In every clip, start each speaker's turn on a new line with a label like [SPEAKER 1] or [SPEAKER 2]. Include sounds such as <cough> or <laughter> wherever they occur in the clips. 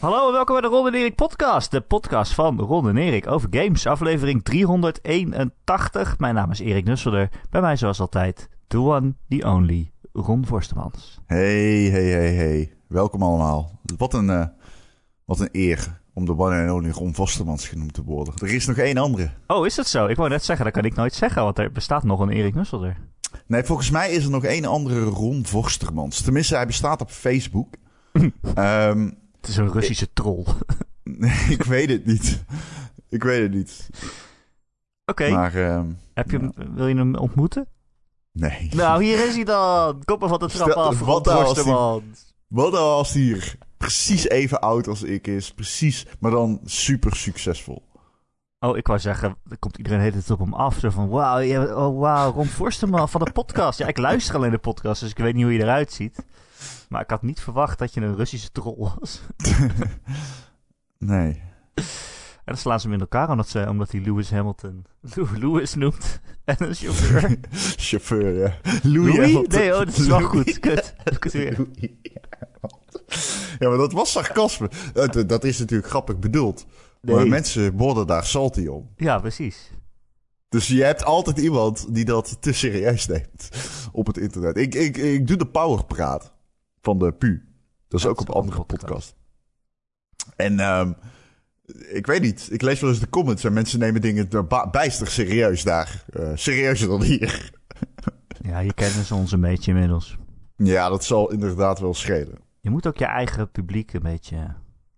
[SPEAKER 1] Hallo en welkom bij de Ron en Erik podcast. De podcast van Ron en Erik over games. Aflevering 381. Mijn naam is Erik Nusselder. Bij mij zoals altijd, the one, the only, Ron Forstemans.
[SPEAKER 2] Hey, hey, hey, hey. Welkom allemaal. Wat een, eh, wat een eer om de one and only Ron Vostermans genoemd te worden. Er is nog één andere.
[SPEAKER 1] Oh, is dat zo? Ik wou net zeggen, dat kan ik nooit zeggen, want er bestaat nog een Erik Nusselder.
[SPEAKER 2] Nee, volgens mij is er nog één andere Ron Vostermans. Tenminste, hij bestaat op Facebook. <laughs> Ehm,
[SPEAKER 1] Het is een Russische troll. <laughs>
[SPEAKER 2] nee, ik weet het niet. Ik weet het niet.
[SPEAKER 1] Oké,
[SPEAKER 2] Maar, ehm,
[SPEAKER 1] heb je hem, wil je hem ontmoeten?
[SPEAKER 2] nee.
[SPEAKER 1] Nou, hier is hij dan. Kom maar van de trap
[SPEAKER 2] Stel-
[SPEAKER 1] af,
[SPEAKER 2] wat als
[SPEAKER 1] Forstemans.
[SPEAKER 2] Wat als hij hier precies even oud als ik is. Precies, maar dan super succesvol.
[SPEAKER 1] Oh, ik wou zeggen, er komt iedereen de hele tijd op hem af. Zo van, wauw, oh, wauw, Ron Forsterman van de podcast. Ja, ik luister alleen de podcast, dus ik weet niet hoe je eruit ziet. Maar ik had niet verwacht dat je een Russische troll was. <laughs>
[SPEAKER 2] Nee.
[SPEAKER 1] En dan slaan ze hem in elkaar omdat, ze, omdat hij Lewis Hamilton Lew- Lewis noemt. <laughs> En een chauffeur. <laughs>
[SPEAKER 2] Chauffeur, ja. Louis?
[SPEAKER 1] Louis?
[SPEAKER 2] Hamilton.
[SPEAKER 1] Nee, oh, dat is wel
[SPEAKER 2] Louis.
[SPEAKER 1] goed. Kut.
[SPEAKER 2] Louis. Ja, maar dat was sarcasme. Dat, dat is natuurlijk grappig bedoeld. Maar mensen worden daar salty om.
[SPEAKER 1] Ja, precies.
[SPEAKER 2] Dus je hebt altijd iemand die dat te serieus neemt op het internet. Ik, ik, ik doe de powerpraat van de PU. Dat is ook op een andere podcast. En ehm, ik weet niet. Ik lees wel eens de comments en mensen nemen dingen er bijster serieus daar. Eh, serieuzer dan hier. <laughs>
[SPEAKER 1] Ja, je kennen ze ons een beetje inmiddels.
[SPEAKER 2] Ja, dat zal inderdaad wel schelen.
[SPEAKER 1] Je moet ook je eigen publiek een beetje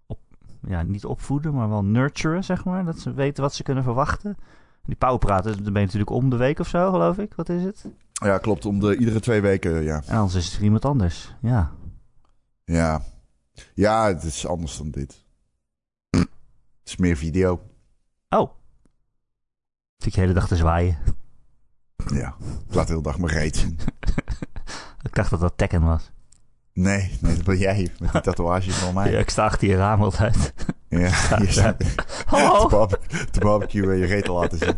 [SPEAKER 1] op, ja, niet opvoeden, maar wel nurturen, zeg maar. Dat ze weten wat ze kunnen verwachten. Die pauwpraten, dan ben je natuurlijk om de week of zo, geloof ik. Wat is het?
[SPEAKER 2] Ja, klopt. Om de, iedere twee weken, ja.
[SPEAKER 1] En anders is het iemand anders. Ja.
[SPEAKER 2] Ja. Ja, het is anders dan dit. Het is meer video.
[SPEAKER 1] Oh. Zit je de hele dag te zwaaien.
[SPEAKER 2] Ja. Ik laat de hele dag mijn reet zien. <laughs>
[SPEAKER 1] Ik dacht dat dat Tekken was.
[SPEAKER 2] Nee, nee, dat ben jij met die tatoeage van mij. <laughs>
[SPEAKER 1] Ja, ik sta achter je raam altijd.
[SPEAKER 2] Ja, <laughs> je staat
[SPEAKER 1] Hallo.
[SPEAKER 2] te, barbe- te barbecue en je reet te laten zien.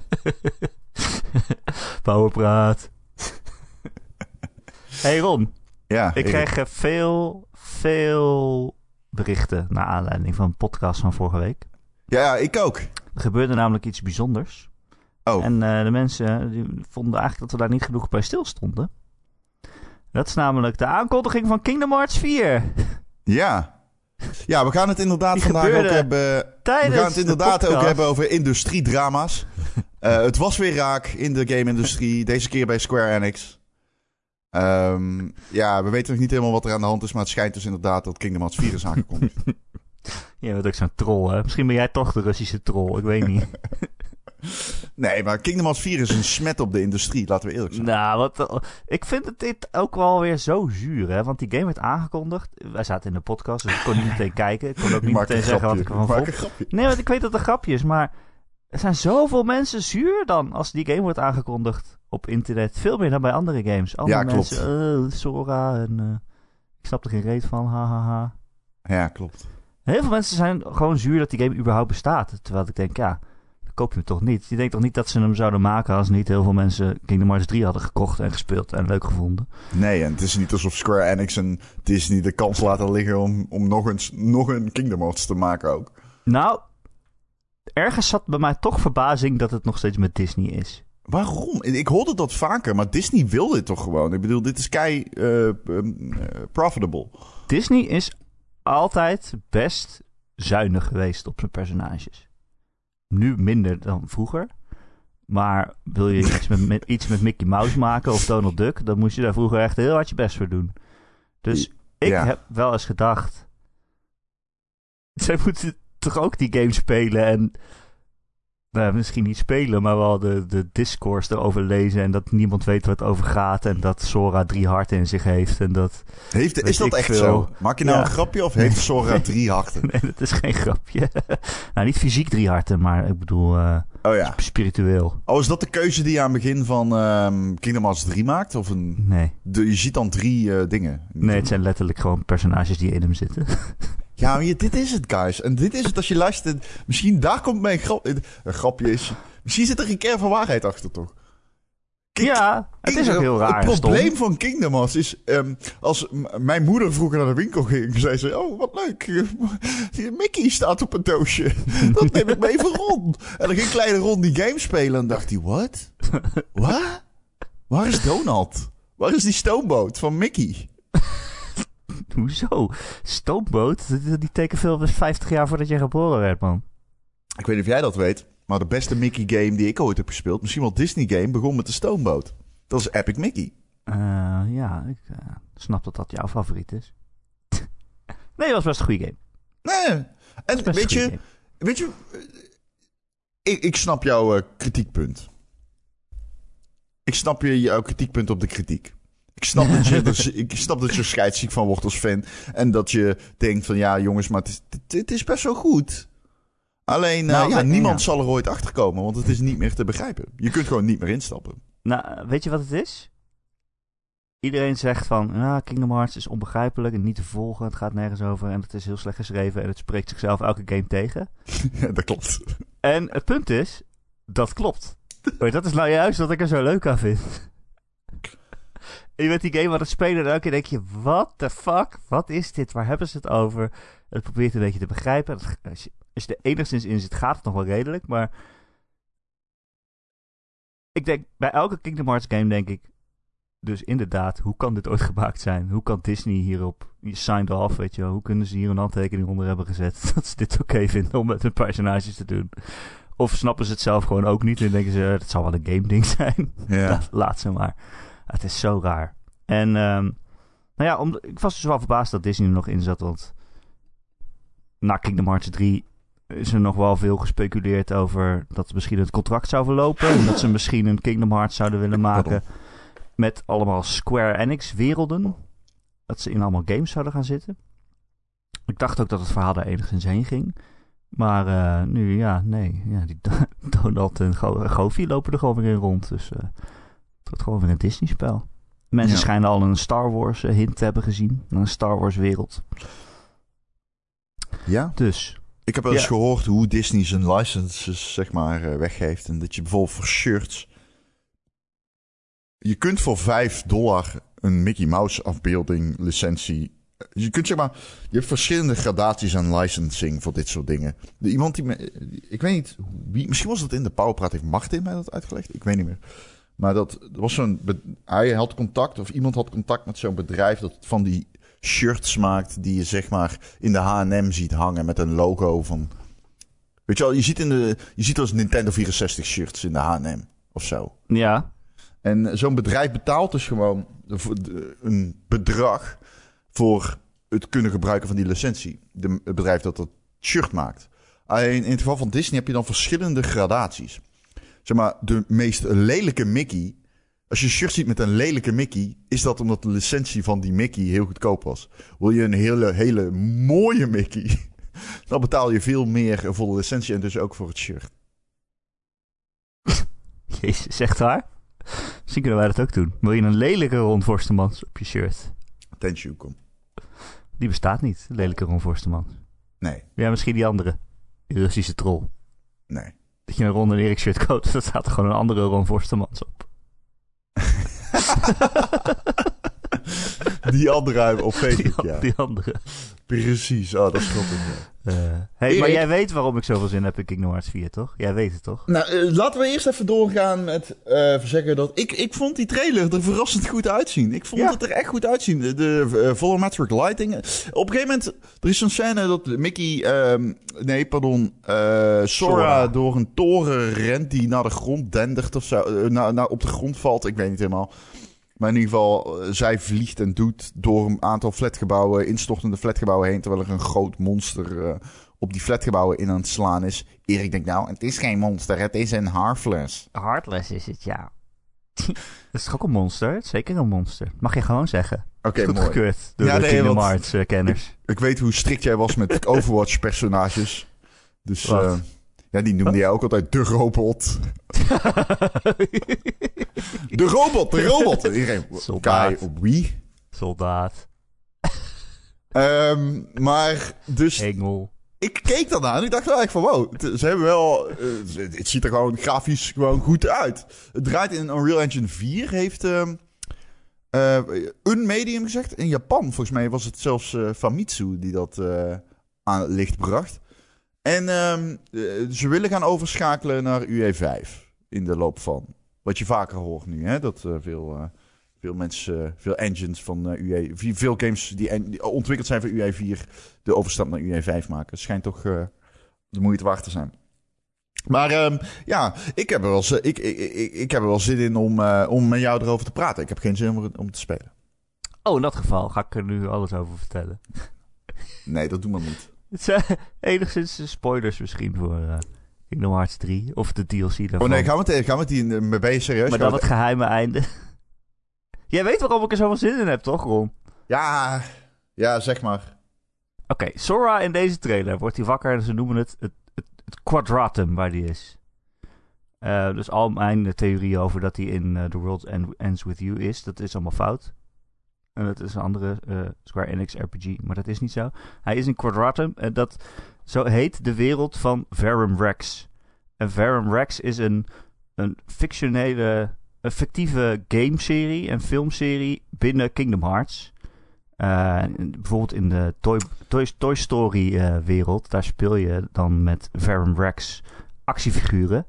[SPEAKER 1] Pauwpraat. Hey Ron,
[SPEAKER 2] Ja,
[SPEAKER 1] ik kreeg eh, veel, veel berichten naar aanleiding van een podcast van vorige week.
[SPEAKER 2] Ja, ik ook.
[SPEAKER 1] Er gebeurde namelijk iets bijzonders.
[SPEAKER 2] Oh,
[SPEAKER 1] En eh, de mensen die vonden eigenlijk dat we daar niet genoeg bij stilstonden. Dat is namelijk de aankondiging van Kingdom Hearts 4.
[SPEAKER 2] ja. Ja, we gaan het inderdaad
[SPEAKER 1] Die
[SPEAKER 2] vandaag ook hebben...
[SPEAKER 1] Tijdens
[SPEAKER 2] We gaan het
[SPEAKER 1] de
[SPEAKER 2] inderdaad ook hebben over industriedrama's. <laughs> Eh, het was weer raak in de game-industrie. Deze keer bij Square Enix. Ehm, ja, we weten nog niet helemaal wat er aan de hand is. Maar het schijnt dus inderdaad dat Kingdom Hearts 4 is aangekondigd. <laughs>
[SPEAKER 1] Je bent ook zo'n troll, hè? Misschien ben jij toch de Russische troll, ik weet niet. <laughs>
[SPEAKER 2] nee, maar Kingdom Hearts 4 is een smet op de industrie. Laten we eerlijk zijn.
[SPEAKER 1] nou, wat, eh, ik vind het dit ook wel weer zo zuur, hè? Want die game werd aangekondigd. Wij zaten in de podcast, dus ik kon niet <laughs> meteen kijken. Ik kon ook niet meteen
[SPEAKER 2] een
[SPEAKER 1] zeggen wat ik ervan vond. Nee, want ik weet dat het een grapje is, maar er zijn zoveel mensen zuur dan als die game wordt aangekondigd op internet. Veel meer dan bij andere games. Andere
[SPEAKER 2] Ja, klopt.
[SPEAKER 1] mensen, eh, Sora en eh, ik snap er geen reet van, hahaha.
[SPEAKER 2] Ja, klopt.
[SPEAKER 1] Heel veel mensen zijn gewoon zuur dat die game überhaupt bestaat. Terwijl ik denk, ja, dan koop je hem toch niet. Je denkt toch niet dat ze hem zouden maken als niet heel veel mensen Kingdom Hearts 3 hadden gekocht en gespeeld en leuk gevonden.
[SPEAKER 2] Nee, en het is niet alsof Square Enix en Disney de kans laten liggen om, om nog, eens, nog een Kingdom Hearts te maken ook.
[SPEAKER 1] Nou, ergens zat bij mij toch verbazing dat het nog steeds met Disney is.
[SPEAKER 2] Waarom? Ik hoorde dat vaker, maar Disney wil dit toch gewoon? Ik bedoel, dit is kei eh, eh, profitable.
[SPEAKER 1] Disney is altijd best zuinig geweest op zijn personages. Nu minder dan vroeger. Maar wil je iets met, met- iets met Mickey Mouse maken of Donald Duck, dan moest je daar vroeger echt heel hard je best voor doen. Dus ik
[SPEAKER 2] Ja.
[SPEAKER 1] heb wel eens gedacht. <laughs> Zij moeten toch ook die game spelen en. Nou, misschien niet spelen, maar wel de, de discourse erover lezen. En dat niemand weet wat het over gaat. En dat Sora drie harten in zich heeft. En dat.
[SPEAKER 2] Heeft, is dat echt
[SPEAKER 1] veel.
[SPEAKER 2] zo? Maak je nou
[SPEAKER 1] Ja.
[SPEAKER 2] een grapje of heeft Sora <laughs> drie harten?
[SPEAKER 1] Nee, dat is geen grapje. <laughs> nou, niet fysiek drie harten, maar ik bedoel eh,
[SPEAKER 2] Oh ja.
[SPEAKER 1] spiritueel.
[SPEAKER 2] Oh, is dat de keuze die je aan het begin van ehm, Kingdom Hearts 3 maakt? Of een,
[SPEAKER 1] Nee.
[SPEAKER 2] de, je ziet dan drie eh, dingen.
[SPEAKER 1] Nee, het zijn letterlijk gewoon personages die in hem zitten. <laughs>
[SPEAKER 2] Ja, maar je- dit is het, guys. En dit is het als je luistert. Misschien daar komt mijn grap... Een grapje is... Misschien zit er een kern van waarheid achter, toch?
[SPEAKER 1] Ja, het is ook heel raar.
[SPEAKER 2] Het
[SPEAKER 1] stom.
[SPEAKER 2] probleem van Kingdom Hearts is... ehm, als mijn moeder vroeger naar de winkel ging... <laughs> zei ze... Oh, wat leuk. <laughs> Mickey staat op een doosje. <laughs> Dat neem ik mee voor Ron. En dan ging kleine Ron die game spelen... en dacht hij... Wat? Wat? Waar is Donald? Waar is die stoomboot van Mickey? <laughs>
[SPEAKER 1] Hoezo? Stoomboot? Die- Die tekenfilm was 50 jaar voordat jij geboren werd, man.
[SPEAKER 2] Ik weet niet of jij dat weet... maar de beste Mickey game die ik ooit heb gespeeld... misschien wel Disney game... begon met de stoomboot. Dat is Epic Mickey.
[SPEAKER 1] Eh, ja, ik eh, snap dat dat jouw favoriet is. <laughs> nee, het was best een goede game.
[SPEAKER 2] Nee. En weet je...
[SPEAKER 1] game.
[SPEAKER 2] Weet je, eh, ik, ik snap jouw kritiekpunt. Ik snap je, jouw kritiekpunt op de kritiek. Ik snap, dat je, <laughs> dus, ik snap dat je scheidsziek van wordt als fan. En dat je denkt van ja jongens, maar het is, het, is best wel goed. Alleen eh,
[SPEAKER 1] Nou,
[SPEAKER 2] ja,
[SPEAKER 1] we-
[SPEAKER 2] niemand
[SPEAKER 1] ja.
[SPEAKER 2] zal er ooit achter komen, want het is niet meer te begrijpen. Je kunt gewoon niet meer instappen.
[SPEAKER 1] Nou, weet je wat het is? Iedereen zegt van, ja, Kingdom Hearts is onbegrijpelijk en niet te volgen. Het gaat nergens over en het is heel slecht geschreven en het spreekt zichzelf elke game tegen. <laughs>
[SPEAKER 2] Ja, dat klopt.
[SPEAKER 1] En het punt is, dat klopt. Maar dat is nou juist wat ik er zo leuk aan vind. <laughs> Je bent die game aan het spelen en elke keer denk je, what the fuck? Wat is dit? Waar hebben ze het over? Het probeert een beetje te begrijpen. Als je, als je er enigszins in zit, gaat het nog wel redelijk. Maar ik denk, bij elke Kingdom Hearts game denk ik, dus inderdaad, hoe kan dit ooit <laughs> gemaakt zijn? Hoe kan Disney hierop, je signed off, weet je wel. Hoe kunnen ze hier een handtekening onder hebben gezet <laughs> dat ze dit oké vinden om met hun personages te doen? Of snappen ze het zelf gewoon ook niet en denken ze, het zal wel een game ding <laughs> zijn.
[SPEAKER 2] Ja.
[SPEAKER 1] Laat ze maar. Het is zo raar. En ehm, nou ja, om, ik was dus wel verbaasd dat Disney er nog in zat. Want na Kingdom Hearts 3 is er nog wel veel gespeculeerd over dat misschien het contract zou verlopen. en dat ze <laughs> misschien een Kingdom Hearts zouden willen maken met allemaal Square Enix werelden. Dat ze in allemaal games zouden gaan zitten. Ik dacht ook dat het verhaal daar enigszins heen ging. Maar eh, nu, ja, nee. Ja, die <laughs> Donald en Go Goofy lopen er gewoon weer in rond. Dus eh, wordt gewoon weer een Disney-spel. Mensen
[SPEAKER 2] Ja.
[SPEAKER 1] schijnen al een Star Wars eh, hint te hebben gezien. Een Star Wars wereld.
[SPEAKER 2] ja.
[SPEAKER 1] Dus,
[SPEAKER 2] Ik heb wel eens
[SPEAKER 1] Ja.
[SPEAKER 2] gehoord hoe Disney zijn licenses zeg maar eh, weggeeft. En dat je bijvoorbeeld voor shirts... Je kunt voor 5 dollar een Mickey Mouse afbeelding licentie... Je kunt zeg maar... Je hebt verschillende gradaties aan licensing voor dit soort dingen. De, iemand die me... Ik weet niet wie... Misschien was het in de Powerpraat. Heeft Martin mij dat uitgelegd? Ik weet niet meer. Maar dat was zo'n... Hij had contact of iemand had contact met zo'n bedrijf dat van die shirts maakt die je zeg maar in de H&M ziet hangen met een logo van... Weet je wel, je ziet, in de, je ziet als Nintendo 64 shirts in de H&M of zo.
[SPEAKER 1] ja.
[SPEAKER 2] En zo'n bedrijf betaalt dus gewoon een bedrag voor het kunnen gebruiken van die licentie. De, het bedrijf dat dat shirt maakt. Alleen in het geval van Disney heb je dan verschillende gradaties. Zeg maar, de meest lelijke Mickey. Als je een shirt ziet met een lelijke Mickey, is dat omdat de licentie van die Mickey heel goedkoop was. Wil je een hele, hele mooie Mickey, <laughs> dan betaal je veel meer voor de licentie en dus ook voor het shirt. <laughs>
[SPEAKER 1] Jezus, echt waar? Misschien kunnen wij dat ook doen. Wil je een lelijke Ron Forstemans op je shirt?
[SPEAKER 2] Tenshu, kom.
[SPEAKER 1] Die bestaat niet, lelijke Ron Forstemans.
[SPEAKER 2] Nee,
[SPEAKER 1] Ja, misschien die andere. Die Russische troll.
[SPEAKER 2] nee.
[SPEAKER 1] Dat je een Ron en Erik shirt koopt, <laughs> dat staat er gewoon een andere Ron Forstemans op. <laughs>
[SPEAKER 2] Die andere op <laughs>
[SPEAKER 1] Die,
[SPEAKER 2] Facebook, ja.
[SPEAKER 1] die andere.
[SPEAKER 2] Precies, oh, dat is grappig. ja.
[SPEAKER 1] Eh, hey,
[SPEAKER 2] Erik?
[SPEAKER 1] maar jij weet waarom ik zoveel zin heb in Kingdom Hearts 4, toch? Jij weet het, toch?
[SPEAKER 2] Nou, eh, laten we eerst even doorgaan met eh zeggen dat ik, ik vond die trailer er verrassend goed uitzien. Ik vond
[SPEAKER 1] Ja.
[SPEAKER 2] het er echt goed uitzien. De, de volumetric lighting. Op een gegeven moment, er is zo'n scène dat Mickey, ehm, nee, pardon, eh, Sora,
[SPEAKER 1] Sora.
[SPEAKER 2] door een toren rent die naar de grond dendert of zo, naar, naar op de grond valt. Ik weet niet helemaal. Maar in ieder geval, eh, zij vliegt en doet door een aantal flatgebouwen, instortende flatgebouwen heen, terwijl er een groot monster eh, op die flatgebouwen in aan het slaan is. Erik denkt nou, het is geen monster, het is een Harfles.
[SPEAKER 1] Heartless is het, ja. <laughs> dat is toch ook een monster? Zeker een monster. Mag je gewoon zeggen.
[SPEAKER 2] Oké,
[SPEAKER 1] Goed
[SPEAKER 2] mooi.
[SPEAKER 1] gekeurd door
[SPEAKER 2] Ja,
[SPEAKER 1] de
[SPEAKER 2] nee, want-
[SPEAKER 1] eh, kenners.
[SPEAKER 2] Ik weet hoe strikt jij was met <laughs> Overwatch-personages. Dus? Ja, die noemde jij ook altijd de robot. <laughs> De robot, de robot. Iedereen,
[SPEAKER 1] Soldaat.
[SPEAKER 2] Kai, wie?
[SPEAKER 1] Soldaat,
[SPEAKER 2] Ehm, maar dus
[SPEAKER 1] engel.
[SPEAKER 2] ik keek daarna en ik dacht wel echt van wow, het- ze hebben wel, eh, het ziet er gewoon grafisch gewoon goed uit. Het draait in Unreal Engine 4, heeft ehm, eh, een medium gezegd. In Japan volgens mij was het zelfs eh, Famitsu die dat aan het licht bracht. En ehm, eh, ze willen gaan overschakelen naar UE5 in de loop van. Wat je vaker hoort nu, hè? dat eh, veel, eh, veel mensen, veel engines van UE, veel games die, ontwikkeld zijn voor UE4 de overstap naar UE5 maken. Het schijnt toch de moeite waard te zijn. Maar ehm, ja, ik heb, er wel, zin- ik, ik, ik, ik heb er wel zin in om, om met jou erover te praten. Ik heb geen zin om, om te spelen.
[SPEAKER 1] Oh, in dat geval ga ik er nu alles over vertellen.
[SPEAKER 2] Nee, dat doen we niet.
[SPEAKER 1] Het zijn <laughs> enigszins spoilers misschien voor eh Kingdom Hearts 3 of de DLC daarvan.
[SPEAKER 2] Oh nee, gaan we het, gaan we het hier, maar ben je serieus?
[SPEAKER 1] maar dan het geheime einde. <laughs> Jij weet waarom ik er zoveel zin in heb, toch, Ron?
[SPEAKER 2] Ja, ja, zeg maar.
[SPEAKER 1] Oké, Sora in deze trailer wordt hij wakker en ze noemen het het, het, het quadratum waar die is. Eh, dus al mijn theorieën over dat hij in eh, The World End- Ends With You is, dat is allemaal fout. En dat is een andere eh, Square Enix RPG, maar dat is niet zo. Hij is in Quadratum en dat zo heet de wereld van Verum Rex. En Verum Rex is een, een fictionele, een fictieve gameserie en filmserie binnen Kingdom Hearts. Eh, bijvoorbeeld in de Toy, Toy, Toy Story eh, wereld, daar speel je dan met Verum Rex actiefiguren.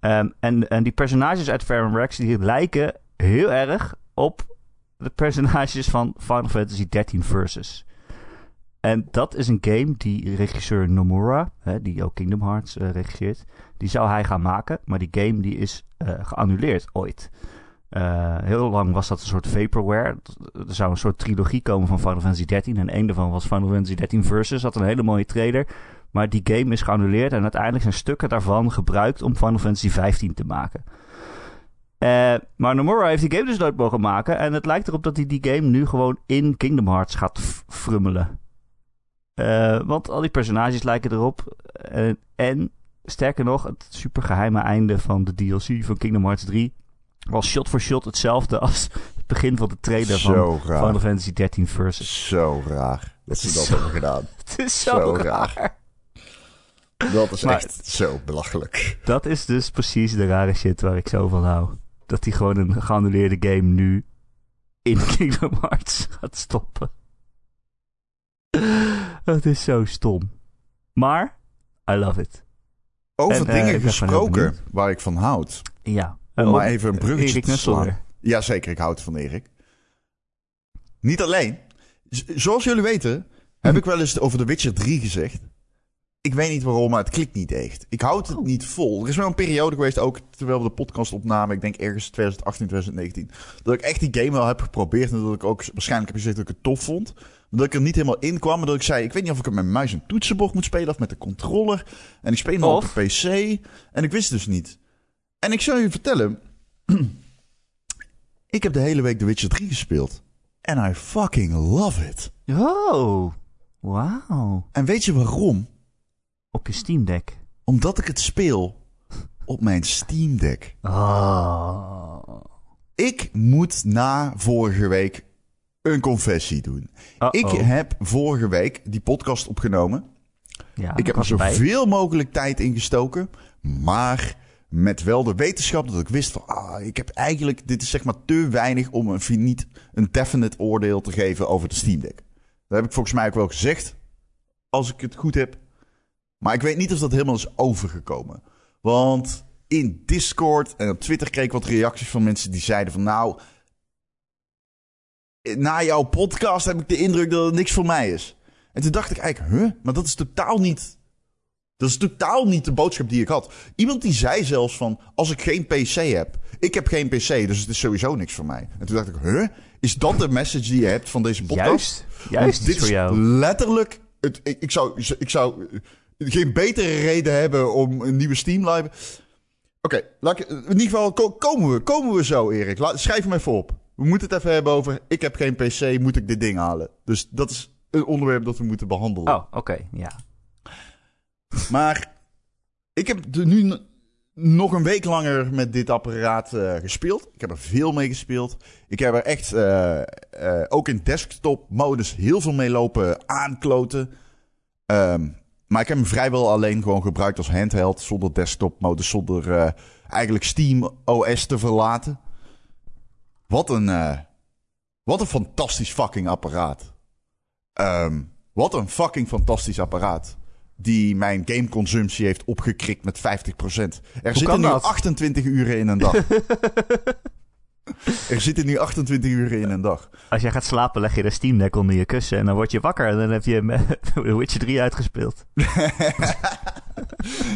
[SPEAKER 1] Ehm, en, en die personages uit Verum Rex die lijken heel erg op de personages van Final Fantasy XIII Versus. En dat is een game die regisseur Nomura, hè, die ook Kingdom Hearts eh, regisseert, die zou hij gaan maken. Maar die game die is eh, geannuleerd ooit. Eh, heel lang was dat een soort vaporware. Er zou een soort trilogie komen van Final Fantasy XIII. En een daarvan was Final Fantasy XIII Versus. Had een hele mooie trailer. Maar die game is geannuleerd. En uiteindelijk zijn stukken daarvan gebruikt om Final Fantasy XV te maken. Eh, maar Nomura heeft die game dus nooit mogen maken. En het lijkt erop dat hij die game nu gewoon in Kingdom Hearts gaat frummelen. Eh, want al die personages lijken erop. Eh, en sterker nog, het supergeheime einde van de DLC van Kingdom Hearts 3 was shot voor shot hetzelfde <laughs> als het begin van de trailer van Final. Fantasy XIII Versus.
[SPEAKER 2] Zo raar dat <laughs> ze dat
[SPEAKER 1] Zo-
[SPEAKER 2] hebben gedaan. <laughs>
[SPEAKER 1] Het is zo,
[SPEAKER 2] Zo
[SPEAKER 1] raar.
[SPEAKER 2] raar. Dat is
[SPEAKER 1] Maar-
[SPEAKER 2] echt zo belachelijk.
[SPEAKER 1] Dat is dus precies de rare shit waar ik zo van hou. Dat hij gewoon een geannuleerde game nu in <laughs> Kingdom Hearts gaat stoppen. Dat is zo stom. Maar, I love it.
[SPEAKER 2] Over
[SPEAKER 1] En, eh,
[SPEAKER 2] dingen gesproken waar ik van houd.
[SPEAKER 1] Ja.
[SPEAKER 2] Om
[SPEAKER 1] Oh,
[SPEAKER 2] maar even een bruggetje
[SPEAKER 1] Erik
[SPEAKER 2] te slaan. Jazeker, ik houd van Erik. Niet alleen. Z- zoals jullie weten, heb <laughs> ik wel eens over The Witcher 3 gezegd. Ik weet niet waarom, maar het klikt niet echt. Ik houd het
[SPEAKER 1] Oh.
[SPEAKER 2] niet vol. Er is wel een periode geweest, ook terwijl we de podcast opnamen, ik denk ergens 2018, 2019, dat ik echt die game wel heb geprobeerd en dat ik ook waarschijnlijk heb gezegd dat ik het tof vond. Maar dat ik er niet helemaal in kwam, maar dat ik zei, ik weet niet of ik het met muis en toetsenbord moet spelen of met de controller. En ik speel nog op de PC en ik wist het dus niet. En ik zal je vertellen, <clears throat> ik heb de hele week The Witcher 3 gespeeld. En I fucking love it.
[SPEAKER 1] Oh, wauw.
[SPEAKER 2] En weet je waarom?
[SPEAKER 1] Op je Steam Deck.
[SPEAKER 2] Omdat ik het speel op mijn Steam Deck.
[SPEAKER 1] Oh.
[SPEAKER 2] Ik moet na vorige week een confessie doen. Ik heb vorige week die podcast opgenomen.
[SPEAKER 1] ja,
[SPEAKER 2] ik heb er zoveel mogelijk tijd in gestoken. Maar met wel de wetenschap dat ik wist van... Ah, ik heb eigenlijk... Dit is zeg maar te weinig om een, niet een definite oordeel te geven over de Steam Deck. Dat heb ik volgens mij ook wel gezegd. Als ik het goed heb. Maar ik weet niet of dat helemaal is overgekomen. Want in Discord en op Twitter kreeg ik wat reacties van mensen die zeiden van... Nou, na jouw podcast heb ik de indruk dat het niks voor mij is. En toen dacht ik eigenlijk, huh? Maar dat is totaal niet... Dat is totaal niet de boodschap die ik had. Iemand die zei zelfs van, als ik geen PC heb... Ik heb geen PC, dus het is sowieso niks voor mij. En toen dacht ik, huh? Is dat de message die je hebt van deze podcast?
[SPEAKER 1] Juist,
[SPEAKER 2] Want
[SPEAKER 1] juist
[SPEAKER 2] dit
[SPEAKER 1] is voor jou.
[SPEAKER 2] letterlijk... Het, ik, ik, zou, ik zou geen betere reden hebben om een nieuwe Steam live... Oké, laat ik- in ieder geval ko- komen we, komen we zo, Erik. Laat, schrijf hem even op. We moeten het even hebben over... Ik heb geen PC, moet ik dit ding halen? Dus dat is een onderwerp dat we moeten behandelen.
[SPEAKER 1] Oh, oké, ja.
[SPEAKER 2] Maar ik heb er nu nog een week langer met dit apparaat eh, gespeeld. Ik heb er veel mee gespeeld. Ik heb er echt eh, eh, ook in desktop modus heel veel mee lopen aankloten. Ehm, maar ik heb hem vrijwel alleen gewoon gebruikt als handheld. Zonder desktop-modus, zonder eh, eigenlijk Steam OS te verlaten. Wat een, eh, wat een fantastisch fucking apparaat. Ehm, wat een fucking fantastisch apparaat. Die mijn gameconsumptie heeft opgekrikt met 50%. Er zitten
[SPEAKER 1] kan
[SPEAKER 2] nu
[SPEAKER 1] dat?
[SPEAKER 2] 28 uren in een dag. <laughs> <laughs> er zitten nu 28 uren in een dag.
[SPEAKER 1] Als jij gaat slapen, leg je de Steam Deck onder je kussen en dan word je wakker en dan heb je <laughs> The Witcher 3 uitgespeeld. <laughs>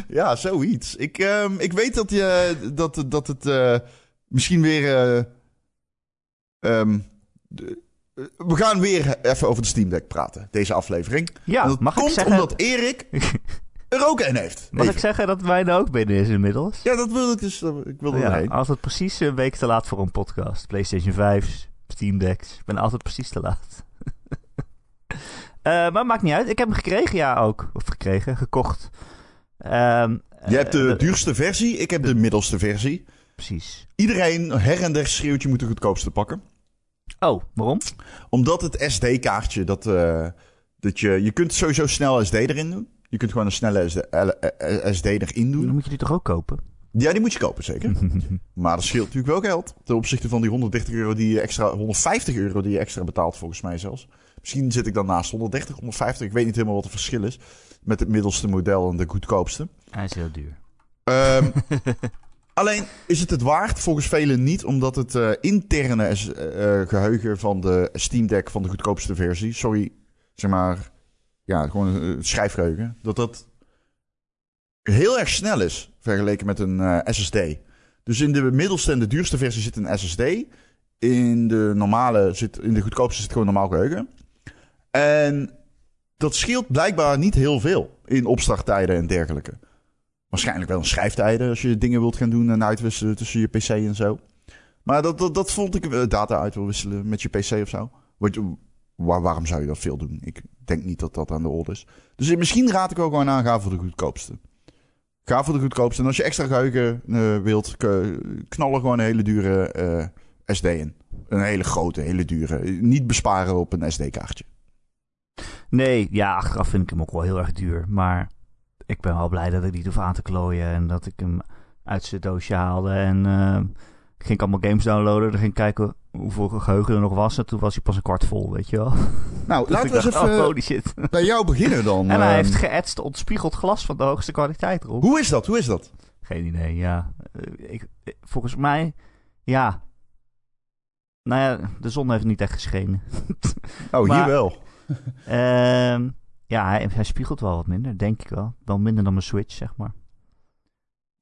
[SPEAKER 2] Ja, zoiets. Ik, ehm, ik weet dat, je, dat, dat het eh, misschien weer. eh, ehm, de- eh, we gaan weer even over de Steam Deck praten, deze aflevering.
[SPEAKER 1] Ja,
[SPEAKER 2] En dat
[SPEAKER 1] mag ik
[SPEAKER 2] komt
[SPEAKER 1] zeggen-
[SPEAKER 2] omdat Erik er ook een heeft.
[SPEAKER 1] Mag
[SPEAKER 2] Even.
[SPEAKER 1] ik zeggen dat wij er ook binnen is inmiddels?
[SPEAKER 2] Ja, dat wil ik dus. Ik wil er
[SPEAKER 1] Ja,
[SPEAKER 2] heen.
[SPEAKER 1] altijd precies een week te laat voor een podcast. PlayStation 5, Steam Decks. Ik ben altijd precies te laat. <laughs> Eh, maar maakt niet uit. Ik heb hem gekregen, ja ook. Of gekregen, gekocht. Ehm,
[SPEAKER 2] Je hebt de
[SPEAKER 1] eh,
[SPEAKER 2] duurste versie, ik heb de middelste versie.
[SPEAKER 1] Precies.
[SPEAKER 2] Iedereen her en der schreeuwt je moet de goedkoopste pakken.
[SPEAKER 1] Oh, waarom?
[SPEAKER 2] Omdat het SD-kaartje, dat, eh, dat je, je kunt sowieso snel SD erin doen. Je kunt gewoon een snelle SD, eh, SD erin doen.
[SPEAKER 1] Dan moet je die toch ook kopen?
[SPEAKER 2] Ja, die moet je kopen, zeker. <laughs> maar dat scheelt natuurlijk wel geld. Ten opzichte van die 130 euro die je extra, 150 euro die je extra betaalt, volgens mij zelfs. Misschien zit ik dan naast 130, 150. Ik weet niet helemaal wat het verschil is. Met het middelste model en de goedkoopste.
[SPEAKER 1] Hij is heel duur.
[SPEAKER 2] Ehm, <laughs> alleen is het het waard? Volgens velen niet, omdat het eh, interne eh, geheugen van de Steam Deck van de goedkoopste versie, sorry, zeg maar, ja, gewoon eh, schrijfgeheugen, dat dat heel erg snel is vergeleken met een eh, SSD. Dus in de middelste en de duurste versie zit een SSD. In de normale zit, in de goedkoopste zit gewoon normaal geheugen. En dat scheelt blijkbaar niet heel veel in opstarttijden en dergelijke. Waarschijnlijk wel in schrijftijden als je dingen wilt gaan doen en uitwisselen tussen je PC en zo. Maar dat, dat, dat vond ik eh, data uit wil wisselen met je PC of zo. Wat, waar, waarom zou je dat veel doen? Ik denk niet dat dat aan de orde is. Dus misschien raad ik ook gewoon aan, ga voor de goedkoopste. Ga voor de goedkoopste. En als je extra geheugen eh, wilt, k- knal er gewoon een hele dure eh, SD in. Een hele grote, hele dure. Niet besparen op een SD-kaartje.
[SPEAKER 1] Nee, ja, achteraf vind ik hem ook wel heel erg duur. Maar ik ben wel blij dat ik niet hoef aan te klooien. En dat ik hem uit zijn doosje haalde. En eh, ging ik allemaal games downloaden. Dan ging ik kijken hoeveel geheugen er nog was. En toen was hij pas een kwart vol, weet je wel. <laughs>
[SPEAKER 2] Nou,
[SPEAKER 1] Dus
[SPEAKER 2] laten we eens even
[SPEAKER 1] oh, shit. <laughs>
[SPEAKER 2] bij jou beginnen dan. <laughs>
[SPEAKER 1] en hij
[SPEAKER 2] Ehm,
[SPEAKER 1] heeft geëtst ontspiegeld glas van de hoogste kwaliteit erop.
[SPEAKER 2] Hoe is dat? Hoe is dat?
[SPEAKER 1] Geen idee, ja. Eh, Ik, ik- volgens mij, ja. Nou ja, de zon heeft niet echt geschenen.
[SPEAKER 2] Oh,
[SPEAKER 1] Maar-
[SPEAKER 2] hier wel.
[SPEAKER 1] Ehm, ja, hij, hij spiegelt wel wat minder, denk ik wel. Wel minder dan mijn Switch, zeg maar.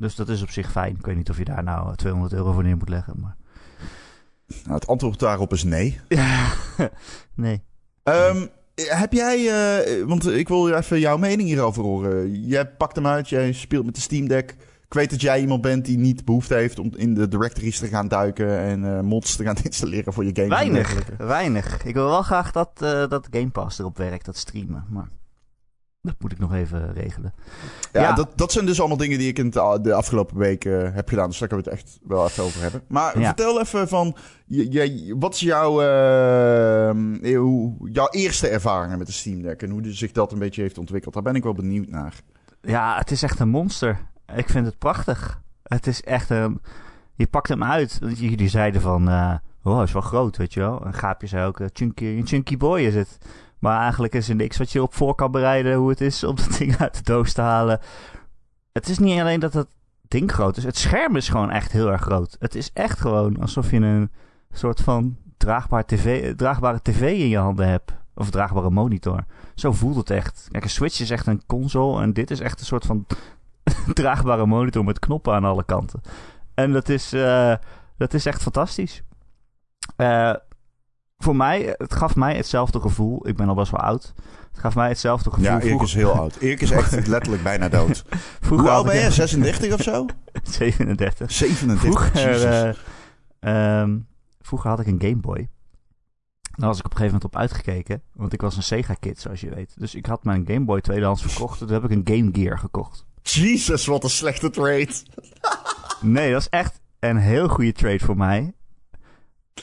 [SPEAKER 1] Dus dat is op zich fijn. Ik weet niet of je daar nou 200 euro voor neer moet leggen, maar...
[SPEAKER 2] Nou, het antwoord daarop is nee. <laughs>
[SPEAKER 1] nee.
[SPEAKER 2] Ehm, heb jij, eh, want ik wil even jouw mening hierover horen. Jij pakt hem uit, jij speelt met de Steam Deck. Ik weet dat jij iemand bent die niet behoefte heeft om in de directories te gaan duiken en eh, mods te gaan <laughs> installeren voor je game.
[SPEAKER 1] Weinig, weinig. Ik wil wel graag dat, eh, dat Game Pass erop werkt, dat streamen. Maar dat moet ik nog even regelen.
[SPEAKER 2] Ja,
[SPEAKER 1] Ja.
[SPEAKER 2] Dat, dat zijn dus allemaal dingen die ik in de afgelopen weken heb gedaan. Dus daar kunnen we het echt wel even over hebben. Maar
[SPEAKER 1] Ja.
[SPEAKER 2] vertel even van, wat is jouw, eh, hoe- jouw eerste ervaringen met de Steam Deck en hoe zich dat een beetje heeft ontwikkeld? Daar ben ik wel benieuwd naar.
[SPEAKER 1] Ja, het is echt een monster. Ik vind het prachtig. Het is echt een... Je pakt hem uit. Jullie zeiden van... eh oh, hij is wel groot, weet je wel. En Gaapje zei ook... eh, chunky, een chunky boy is het. Maar eigenlijk is er niks wat je op voor kan bereiden... hoe het is om dat ding uit de doos te halen. Het is niet alleen dat het ding groot is. Het scherm is gewoon echt heel erg groot. Het is echt gewoon alsof je een soort van draagbaar tv, draagbare tv in je handen hebt. Of draagbare monitor. Zo voelt het echt. Kijk, een Switch is echt een console. En dit is echt een soort van <laughs> draagbare monitor met knoppen aan alle kanten. En dat is, eh, dat is echt fantastisch. Eh, voor mij, het gaf mij hetzelfde gevoel. Ik ben al best wel oud. Het gaf mij hetzelfde gevoel.
[SPEAKER 2] Ja, Erik
[SPEAKER 1] Vroeger-
[SPEAKER 2] is heel oud. Erik is echt letterlijk bijna dood. <laughs>
[SPEAKER 1] vroeger
[SPEAKER 2] Hoe oud ben je? 36 of zo? <laughs>
[SPEAKER 1] 37.
[SPEAKER 2] 37.
[SPEAKER 1] Vroeger, <laughs> eh, ehm, vroeger had ik een Game Boy. Daar was ik op een gegeven moment op uitgekeken. Want ik was een Sega-kid, zoals je weet. Dus ik had mijn Game Boy tweedehands verkocht. Toen heb ik een Game Gear gekocht.
[SPEAKER 2] Jesus, wat een slechte trade.
[SPEAKER 1] Nee, dat is echt een heel goede trade voor mij.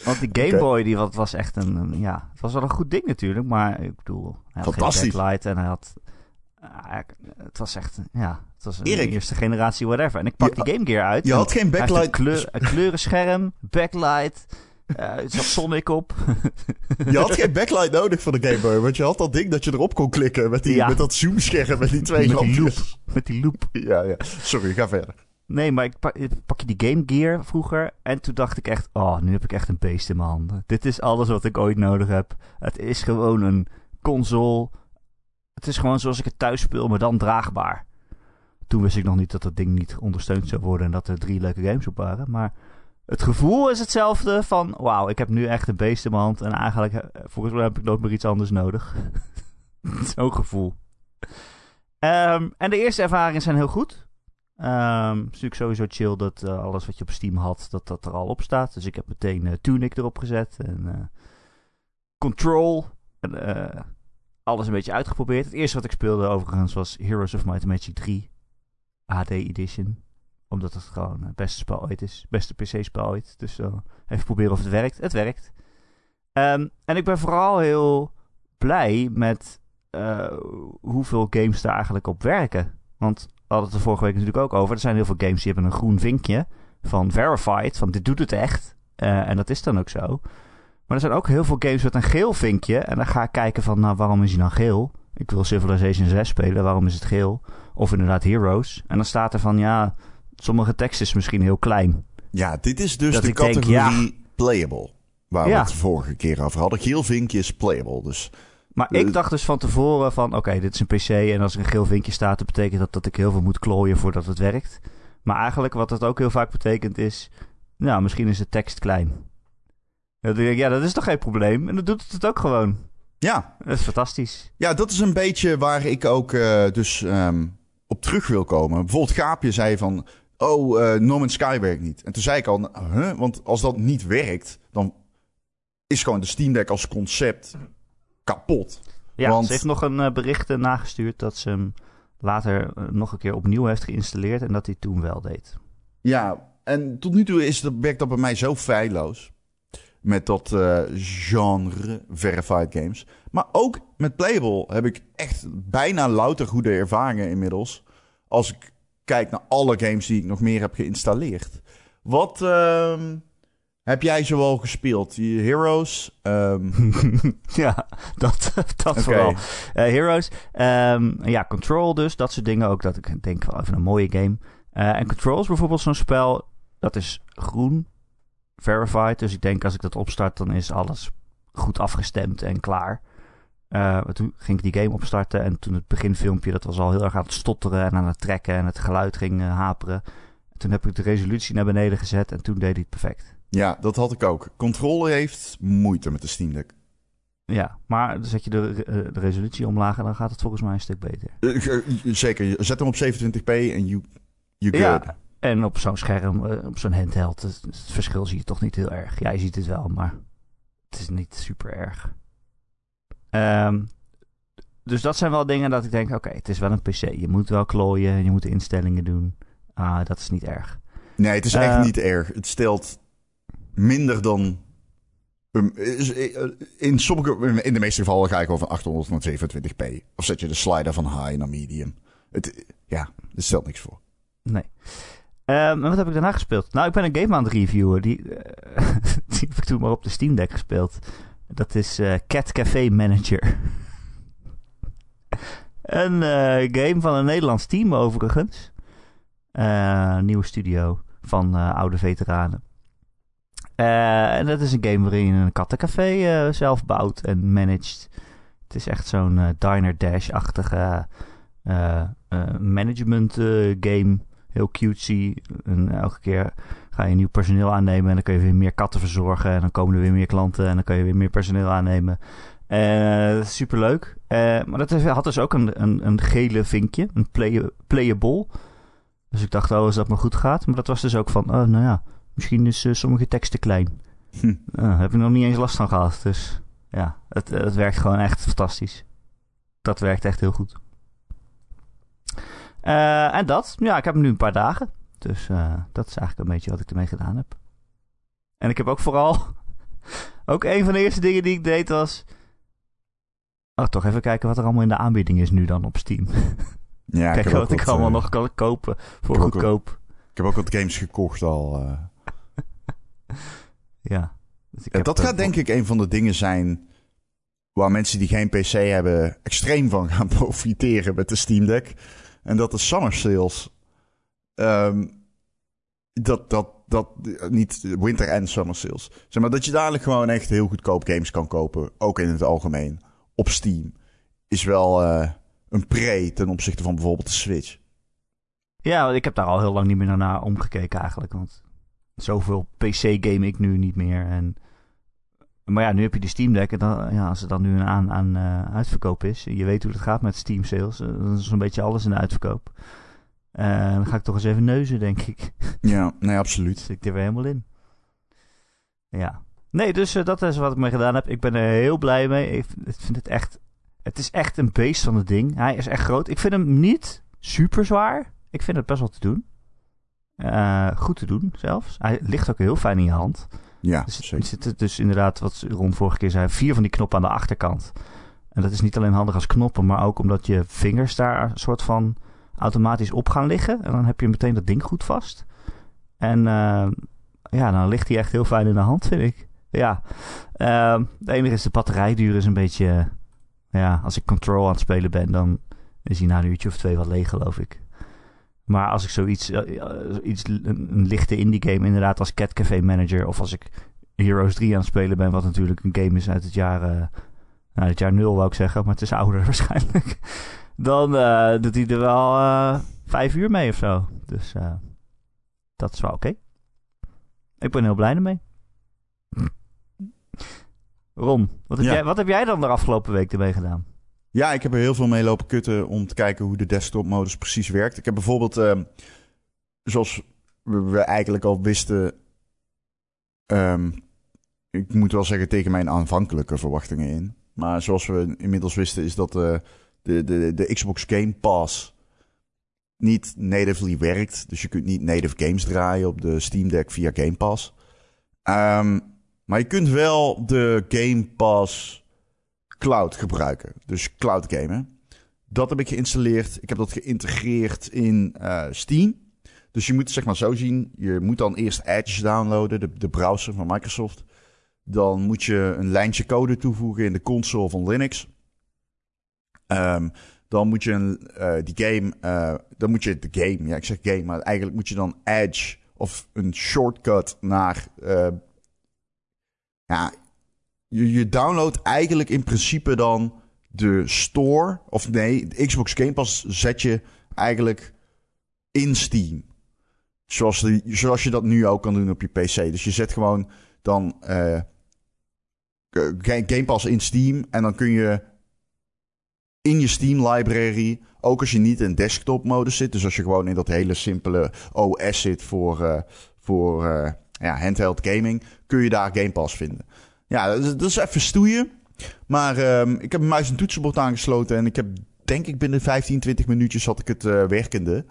[SPEAKER 1] Want die Game. Boy, die wat, was echt een, een- Ja, het was wel een goed ding natuurlijk. Maar ik bedoel, hij had
[SPEAKER 2] Fantastisch.
[SPEAKER 1] geen backlight en hij had... Ah, het was echt, ja, het was een
[SPEAKER 2] Erik.
[SPEAKER 1] eerste generatie whatever. En ik pak
[SPEAKER 2] Je-
[SPEAKER 1] die Game Gear uit.
[SPEAKER 2] Je had geen backlight.
[SPEAKER 1] Een, kleur, een kleurenscherm, backlight, eh, zat Sonic op. <laughs>
[SPEAKER 2] Je had geen backlight nodig voor de Game Boy. Want je had dat ding dat je erop kon klikken. Met, die,
[SPEAKER 1] Ja.
[SPEAKER 2] met dat zoomscherm. Met die twee
[SPEAKER 1] Met die
[SPEAKER 2] lampjes.
[SPEAKER 1] Met die loop.
[SPEAKER 2] Ja, ja. Sorry, ga verder.
[SPEAKER 1] Nee, maar ik pak, je die Game Gear vroeger. En toen dacht ik echt, oh, nu heb ik echt een beest in mijn handen. Dit is alles wat ik ooit nodig heb. Het is gewoon een console. Het is gewoon zoals ik het thuis speel, maar dan draagbaar. Toen wist ik nog niet dat dat ding niet ondersteund zou worden en dat er drie leuke games op waren. Maar het gevoel is hetzelfde van, wauw, ik heb nu echt een beest in mijn hand. En eigenlijk, volgens mij heb ik nooit meer iets anders nodig. <laughs> Zo'n gevoel. Ehm, en de eerste ervaringen zijn heel goed. Ehm, het is natuurlijk sowieso chill dat eh, alles wat je op Steam had, dat dat er al op staat. Dus ik heb meteen eh, Tunic erop gezet en eh, Control. En, alles een beetje uitgeprobeerd. Het eerste wat ik speelde overigens was Heroes of Might and Magic 3 HD Edition. Omdat het gewoon het beste spel ooit is. Beste PC-spel ooit. Dus even proberen of het werkt. Het werkt. Ehm, en ik ben vooral heel blij met hoeveel games daar eigenlijk op werken. Want hadden het er vorige week natuurlijk ook over. Er zijn heel veel games die hebben een groen vinkje van verified. Van dit doet het echt. Eh, en dat is dan ook zo. Maar er zijn ook heel veel games met een geel vinkje. En dan ga ik kijken van, nou, waarom is hij dan geel? Ik wil Civilization 6 spelen, waarom is het geel? Of inderdaad Heroes. En dan staat er van, ja, sommige tekst is misschien heel klein.
[SPEAKER 2] Ja, dit is dus
[SPEAKER 1] Dat
[SPEAKER 2] de
[SPEAKER 1] denk,
[SPEAKER 2] categorie playable. Waar
[SPEAKER 1] Ja.
[SPEAKER 2] we het de vorige keer over hadden. Geel vinkje is playable. Dus
[SPEAKER 1] Maar
[SPEAKER 2] Eh.
[SPEAKER 1] ik dacht dus van tevoren van, oké, dit is een PC en als er een geel vinkje staat, dat betekent dat dat ik heel veel moet klooien voordat het werkt. Maar eigenlijk wat het ook heel vaak betekent is, nou, misschien is de tekst klein. Ja, dat is toch geen probleem? En dan doet het het ook gewoon.
[SPEAKER 2] ja,
[SPEAKER 1] Dat is fantastisch.
[SPEAKER 2] Ja, dat is een beetje waar ik ook eh, dus ehm, op terug wil komen. Bijvoorbeeld Gaapje zei van... Oh, eh No Man's Sky werkt niet. En toen zei ik al... Huh? Want als dat niet werkt... dan is gewoon de Steam Deck als concept kapot.
[SPEAKER 1] Ja,
[SPEAKER 2] Want-
[SPEAKER 1] ze heeft nog een eh, bericht eh, nagestuurd dat ze hem later eh, nog een keer opnieuw heeft geïnstalleerd en dat hij toen wel deed.
[SPEAKER 2] Ja, en tot nu toe is dat, werkt dat bij mij zo feilloos. Met dat genre verified games. Maar ook met Playable heb ik echt bijna louter goede ervaringen inmiddels. Als ik kijk naar alle games die ik nog meer heb geïnstalleerd. Wat ehm, heb jij zoal gespeeld? Die Heroes? Ehm, <laughs>
[SPEAKER 1] ja, dat, dat vooral. Eh, Heroes. ehm, ja, Control dus. Dat soort dingen ook. Dat ik denk wel even een mooie game. Eh, en Control is bijvoorbeeld zo'n spel. Dat is groen. Verified. Dus ik denk als ik dat opstart, dan is alles goed afgestemd en klaar. Maar toen ging ik die game opstarten. En toen het beginfilmpje, dat was al heel erg aan het stotteren en aan het trekken. En het geluid ging haperen. Toen heb ik de resolutie naar beneden gezet. En toen deed hij het perfect.
[SPEAKER 2] Ja, dat had ik ook. Controle heeft moeite met de Steam Deck.
[SPEAKER 1] Ja, maar dan zet je de, eh, de resolutie omlaag en dan gaat het volgens mij een stuk beter.
[SPEAKER 2] Eh, eh, zeker, zet hem op 27p en you, you good.
[SPEAKER 1] Ja, en op zo'n scherm, op zo'n handheld, het, het verschil zie je toch niet heel erg. Ja, je ziet het wel, maar het is niet super erg. Ehm, dus dat zijn wel dingen dat ik denk, oké, het is wel een PC. Je moet wel klooien, je moet de instellingen doen. Ah, dat is niet erg.
[SPEAKER 2] Nee, het is echt niet erg. Het stelt minder dan. is- eh, In in de meeste gevallen ga ik over 800 naar 27p. Of zet je de slider van high naar medium. Het, ja, het stelt niks voor.
[SPEAKER 1] Nee. Ehm, en wat heb ik daarna gespeeld? Nou, ik ben een game aan het reviewen. Die, eh, <laughs> die heb ik toen maar op de Steam Deck gespeeld. Dat is eh, Cat Café Manager. <laughs> een game van een Nederlands team overigens. Nieuwe studio van oude veteranen. Eh, en dat is een game waarin je een kattencafé eh, zelf bouwt en managt. Het is echt zo'n eh, Diner Dash-achtige management game. Heel cutesy. En elke keer ga je nieuw personeel aannemen en dan kun je weer meer katten verzorgen. En dan komen er weer meer klanten en dan kun je weer meer personeel aannemen. Eh superleuk. Maar dat had dus ook een, een, een gele vinkje, een play, playable. Dus ik dacht, oh, als dat maar goed gaat. Maar dat was dus ook van, oh, nou ja, misschien is eh, sommige tekst te klein.
[SPEAKER 2] Hm.
[SPEAKER 1] Eh, daar heb ik nog niet eens last van gehad. Dus ja, het, het werkt gewoon echt fantastisch. Dat werkt echt heel goed. Eh, en dat, ja, ik heb hem nu een paar dagen. Dus eh, dat is eigenlijk een beetje wat ik ermee gedaan heb. En ik heb ook vooral, <laughs> ook een van de eerste dingen die ik deed was Oh, toch even kijken wat er allemaal in de aanbieding is nu dan op Steam. <laughs>
[SPEAKER 2] Ja,
[SPEAKER 1] Kijk
[SPEAKER 2] heb
[SPEAKER 1] wat ik allemaal
[SPEAKER 2] eh,
[SPEAKER 1] nog kan kopen voor
[SPEAKER 2] ook
[SPEAKER 1] goedkoop.
[SPEAKER 2] Ik heb ook wat games gekocht al. Eh.
[SPEAKER 1] Ja. Dus ik
[SPEAKER 2] Ja,
[SPEAKER 1] heb,
[SPEAKER 2] dat
[SPEAKER 1] eh,
[SPEAKER 2] gaat denk ik een van de dingen zijn waar mensen die geen PC hebben extreem van gaan <laughs> profiteren met de Steam Deck. En dat de summer sales. ehm, dat, dat, dat, niet winter en summer sales. Zeg maar dat je dadelijk gewoon echt heel goedkoop games kan kopen. Ook in het algemeen. Op Steam. Is wel eh, een pre ten opzichte van bijvoorbeeld de Switch.
[SPEAKER 1] Ja, ik heb daar al heel lang niet meer naar omgekeken eigenlijk. Want zoveel PC-game ik nu niet meer. En, maar ja, nu heb je die Steam Deck. En dan, ja, als er dan nu een aan, aan eh, uitverkoop is. Je weet hoe het gaat met Steam sales. eh, Dan is zo'n beetje alles in de uitverkoop. Eh, dan ga ik toch eens even neuzen, denk ik. <laughs>
[SPEAKER 2] Ja, nee, absoluut.
[SPEAKER 1] Zit ik er weer helemaal in. Ja. Nee, dus dat is wat ik mee gedaan heb. Ik ben er heel blij mee. Ik vind- ik vind het echt... Het is echt een beest van het ding. Hij is echt groot. Ik vind hem niet super zwaar. Ik vind het best wel te doen. Eh, goed te doen zelfs. Hij ligt ook heel fijn in je hand.
[SPEAKER 2] Ja,
[SPEAKER 1] Er zit- er
[SPEAKER 2] zeker.
[SPEAKER 1] zitten dus inderdaad, wat Ron vorige keer zei, vier van die knoppen aan de achterkant. En dat is niet alleen handig als knoppen, maar ook omdat je vingers daar een soort van automatisch op gaan liggen. En dan heb je meteen dat ding goed vast. En eh, ja, dan ligt hij echt heel fijn in de hand, vind ik. Ja, uh, het enige is de batterijduur is een beetje... ja, als ik Control aan het spelen ben, dan is hij na een uurtje of twee wat leeg, geloof ik. Maar als ik zoiets, eh, eh, iets, een, lichte indie game inderdaad als Cat Café Manager... of als ik Heroes 3 aan het spelen ben, wat natuurlijk een game is uit het jaar... eh, nou, het jaar nul wou ik zeggen, maar het is ouder <laughs> waarschijnlijk. Dan doet hij er wel vijf uur mee of zo. Dus dat is wel oké. Ik ben heel blij ermee. Ron, wat heb,
[SPEAKER 2] Ja.
[SPEAKER 1] jij, wat heb jij dan de afgelopen week ermee gedaan?
[SPEAKER 2] Ja, ik heb er heel veel mee lopen kutten om te kijken hoe de desktop-modus precies werkt. Ik heb bijvoorbeeld, ehm, zoals we, eigenlijk al wisten, ehm, ik moet wel zeggen tegen mijn aanvankelijke verwachtingen in. Maar zoals we inmiddels wisten is dat eh, de, de, de Xbox Game Pass niet natively werkt. Dus je kunt niet native games draaien op de Steam Deck via Game Pass. Ehm, maar je kunt wel de Game Pass cloud gebruiken. Dus cloud gamen. Dat heb ik geïnstalleerd. Ik heb dat geïntegreerd in eh, Steam. Dus je moet het zeg maar zo zien. Je moet dan eerst Edge downloaden, de, browser van Microsoft. Dan moet je een lijntje code toevoegen in de console van Linux. Ehm, dan moet je een, eh, die game, eh, dan moet je de game, ja ik zeg game, maar eigenlijk moet je dan Edge of een shortcut naar, ja, je, je downloadt eigenlijk in principe dan de store, of nee, de Xbox Game Pass zet je eigenlijk in Steam. Zoals, zoals je dat nu ook kan doen op je PC. Dus je zet gewoon dan eh, Ga- Game Pass in Steam en dan kun je in je Steam library, ook als je niet in desktop modus zit, dus als je gewoon in dat hele simpele OS zit voor, eh, voor eh, ja, handheld gaming, kun je daar Game Pass vinden. Ja, dat is, dat is even stoeien. Maar ehm, ik heb een muis en toetsenbord aangesloten en ik heb denk ik binnen 15, 20 minuutjes had ik het eh, werkende.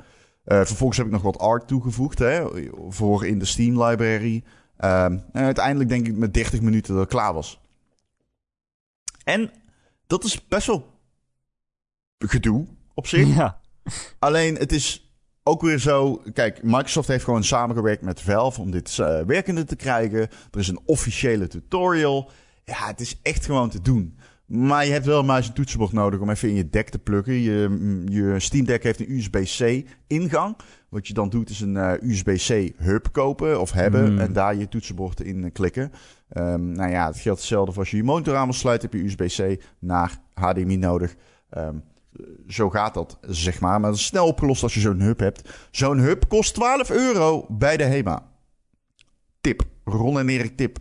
[SPEAKER 2] Eh, vervolgens heb ik nog wat art toegevoegd hè, voor in de Steam library. Ehm, en uiteindelijk denk ik met 30 minuten dat het klaar was. En dat is best wel gedoe op zich. <laughs>
[SPEAKER 1] Ja.
[SPEAKER 2] Alleen het is ook weer zo. Kijk, Microsoft heeft gewoon samengewerkt met Valve om dit eh, werkende te krijgen. Er is een officiële tutorial. Ja, het is echt gewoon te doen. Maar je hebt wel een muis en toetsenbord nodig om even in je deck te pluggen. Je, je Steam Deck heeft een USB-C ingang. Wat je dan doet is een eh, USB-C hub kopen of hebben.
[SPEAKER 1] Mm.
[SPEAKER 2] En daar je toetsenbord in eh, klikken. Ehm, nou ja, het geldt hetzelfde voor als je je monitor aan wil sluiten. Heb je USB-C naar HDMI nodig. Ehm, zo gaat dat, zeg maar. Maar dat is snel opgelost als je zo'n hub hebt. Zo'n hub kost 12 euro bij de HEMA. Tip. Ron en Erik tip.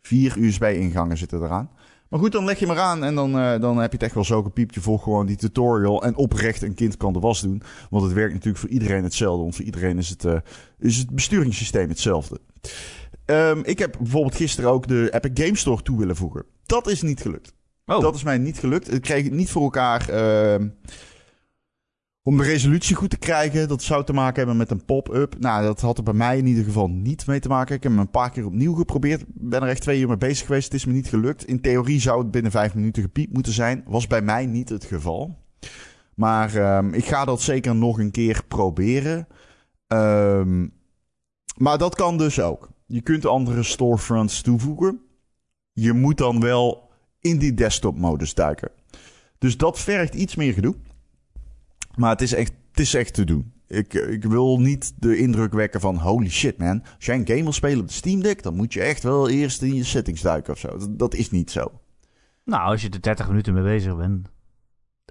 [SPEAKER 2] Vier USB-ingangen zitten eraan. Maar goed, dan leg je maar aan en dan, eh, dan heb je het echt wel zo gepiept. Je gewoon die tutorial en oprecht een kind kan de was doen. Want het werkt natuurlijk voor iedereen hetzelfde. Want voor iedereen is het, eh, is het besturingssysteem hetzelfde. Ehm, ik heb bijvoorbeeld gisteren ook de Epic Game Store toe willen voegen. Dat is niet gelukt.
[SPEAKER 1] Oh,
[SPEAKER 2] Dat is mij niet gelukt. Ik kreeg het niet voor elkaar. ehm, Om de resolutie goed te krijgen, dat zou te maken hebben met een pop-up. Nou, dat had er bij mij in ieder geval niet mee te maken. Ik heb hem een paar keer opnieuw geprobeerd. Ben er echt twee uur mee bezig geweest. Het is me niet gelukt. In theorie zou het binnen vijf minuten gepiept moeten zijn. Was bij mij niet het geval. Maar um, ik ga dat zeker nog een keer proberen. Um, maar dat kan dus ook. Je kunt andere storefronts toevoegen. Je moet dan wel in die desktop-modus duiken. Dus dat vergt iets meer gedoe. Maar het is echt, het is echt te doen. Ik, ik wil niet de indruk wekken van holy shit man. Als jij een game wil spelen op de Steam Deck, dan moet je echt wel eerst in je settings duiken of zo. Dat, dat is niet zo.
[SPEAKER 1] Nou, als je er 30 minuten mee bezig bent.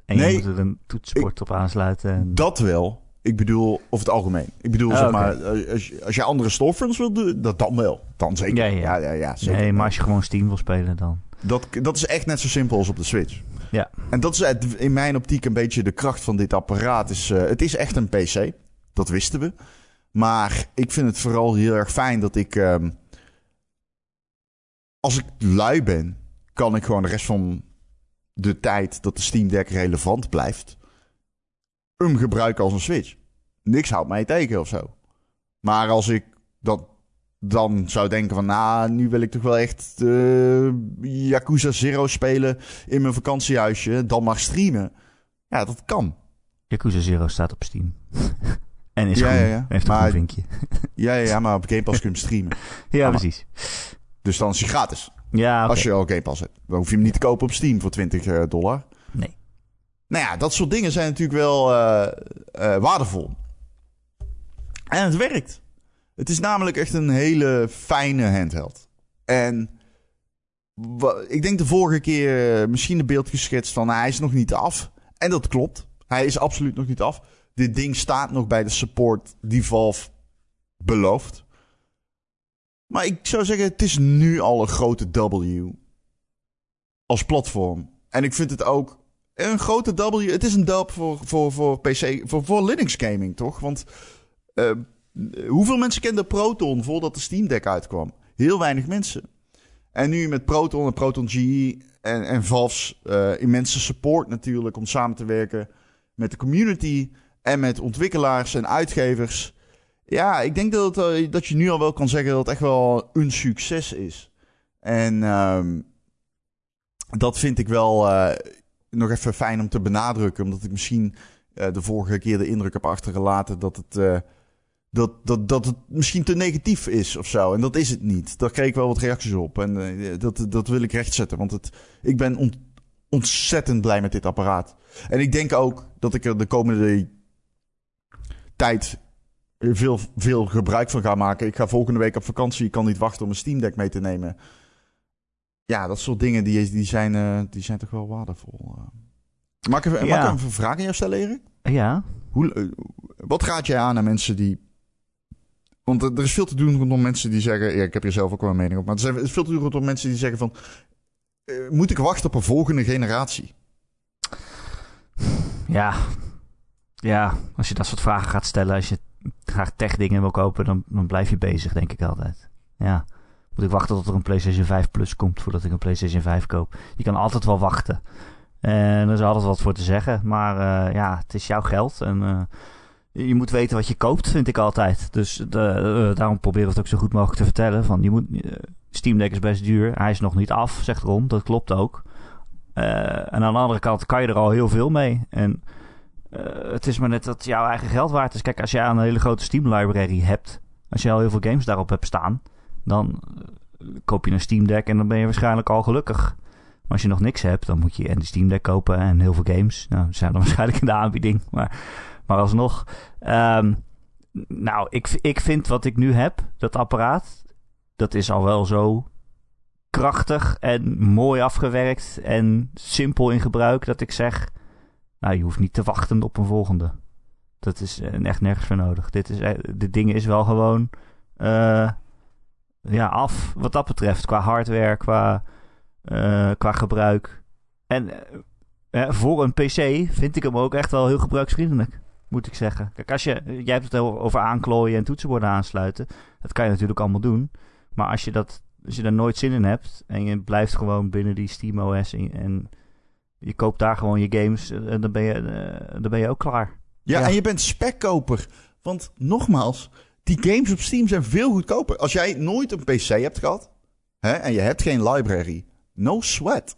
[SPEAKER 1] En nee, je moet er een toetsenbord op aansluiten. En...
[SPEAKER 2] Dat wel. Ik bedoel, over het algemeen. Ik bedoel, oh, zeg maar, als, als je andere storefronts wil doen, dat dan wel. Dan zeker.
[SPEAKER 1] Ja, ja, ja, ja, zeker. Nee, maar als je gewoon Steam wil spelen, dan.
[SPEAKER 2] Dat, dat is echt net zo simpel als op de Switch.
[SPEAKER 1] Ja.
[SPEAKER 2] En dat is in mijn optiek een beetje de kracht van dit apparaat. Is, uh, het is echt een PC. Dat wisten we. Maar ik vind het vooral heel erg fijn dat ik. Um, als ik lui ben, kan ik gewoon de rest van de tijd dat de Steam Deck relevant blijft, hem gebruiken als een Switch. Niks houdt mij tegen of zo. Maar als ik dat dan zou denken van, nou, nu wil ik toch wel echt uh, Yakuza Zero spelen in mijn vakantiehuisje, dan maar streamen. Ja, dat kan.
[SPEAKER 1] Yakuza Zero staat op Steam. <laughs> en is ja, Ja, ja. Heeft maar, een vinkje. <laughs>
[SPEAKER 2] ja, ja, maar op Game Pass kun je hem streamen. <laughs>
[SPEAKER 1] ja, precies.
[SPEAKER 2] Dus dan is hij gratis.
[SPEAKER 1] Ja,
[SPEAKER 2] Als je al Game Pass hebt. Dan hoef je hem niet te kopen op Steam voor 20 eh, dollar.
[SPEAKER 1] Nee.
[SPEAKER 2] Nou ja, dat soort dingen zijn natuurlijk wel uh, uh, waardevol. En het werkt. Het is namelijk echt een hele fijne handheld. En ik denk de vorige keer misschien een beeld geschetst van nou, hij is nog niet af. En dat klopt. Hij is absoluut nog niet af. Dit ding staat nog bij de support die Valve belooft. Maar ik zou zeggen, het is nu al een grote W als platform. En ik vind het ook een grote W. Het is een dub voor, voor, voor PC, voor, voor Linux gaming, toch? Want uh, hoeveel mensen kenden Proton voordat de Steam Deck uitkwam? Heel weinig mensen. En nu met Proton en Proton GE en, en Valve's uh, immense support natuurlijk om samen te werken met de community en met ontwikkelaars en uitgevers. Ja, ik denk dat, eh, dat je nu al wel kan zeggen dat het echt wel een succes is. En um, dat vind ik wel uh, nog even fijn om te benadrukken. Omdat ik misschien de vorige keer de indruk heb achtergelaten dat het, dat, dat, dat het misschien te negatief is of zo. En dat is het niet. Daar kreeg ik wel wat reacties op. En dat, dat wil ik rechtzetten. Want het, ik ben ont, ontzettend blij met dit apparaat. En ik denk ook dat ik er de komende tijd veel, veel gebruik van ga maken. Ik ga volgende week op vakantie. Ik kan niet wachten om een Steam Deck mee te nemen. Ja, dat soort dingen die, die, zijn, uh, die zijn toch wel waardevol. Uh. Mag ik, even, mag ik een vraag aan jou stellen, Erik?
[SPEAKER 1] Ja.
[SPEAKER 2] Hoe, wat raad jij aan aan mensen die... Want er is veel te doen rondom mensen die zeggen... Ja, ik heb hier zelf ook wel een mening op. Maar er is veel te doen rondom mensen die zeggen van... moet ik wachten op een volgende generatie?
[SPEAKER 1] Ja. Ja, als je dat soort vragen gaat stellen... Als je graag tech dingen wil kopen, dan, dan blijf je bezig, denk ik altijd. Ja. Moet ik wachten tot er een PlayStation 5 Plus komt voordat ik een PlayStation 5 koop? Je kan altijd wel wachten. En er is altijd wat voor te zeggen. Maar uh, ja, het is jouw geld. En uh, je moet weten wat je koopt, vind ik altijd. Dus de, uh, daarom proberen we het ook zo goed mogelijk te vertellen. Van, je moet, Steam Deck is best duur. Hij is nog niet af, zegt Ron. Dat klopt ook. en aan de andere kant kan je er al heel veel mee. En het is maar net dat jouw eigen geld waard is. Kijk, als jij een hele grote Steam library hebt, als je al heel veel games daarop hebt staan, dan koop je een Steam Deck en dan ben je waarschijnlijk al gelukkig. Als je nog niks hebt, dan moet je en de Steam Deck kopen en heel veel games. Nou, die zijn dan <laughs> waarschijnlijk in de aanbieding. Maar, maar alsnog. Um, nou, ik, ik vind wat ik nu heb, dat apparaat, dat is al wel zo krachtig en mooi afgewerkt en simpel in gebruik dat ik zeg nou, je hoeft niet te wachten op een volgende. Dat is eh, echt nergens voor nodig. Dit, is, eh, dit ding is wel gewoon uh, ja, af wat dat betreft. Qua hardware, qua, uh, qua gebruik. En uh, voor een PC vind ik hem ook echt wel heel gebruiksvriendelijk. Moet ik zeggen. Kijk, als je, jij hebt het over aanklooien en toetsenborden aansluiten. Dat kan je natuurlijk allemaal doen. Maar als je, dat, als je daar nooit zin in hebt. En je blijft gewoon binnen die SteamOS en, en je koopt daar gewoon je games en dan ben je, dan ben je ook klaar.
[SPEAKER 2] Ja,
[SPEAKER 1] Ja.
[SPEAKER 2] en je bent spekkoper. Want nogmaals, die games op Steam zijn veel goedkoper. Als jij nooit een PC hebt gehad hè, en je hebt geen library, no sweat.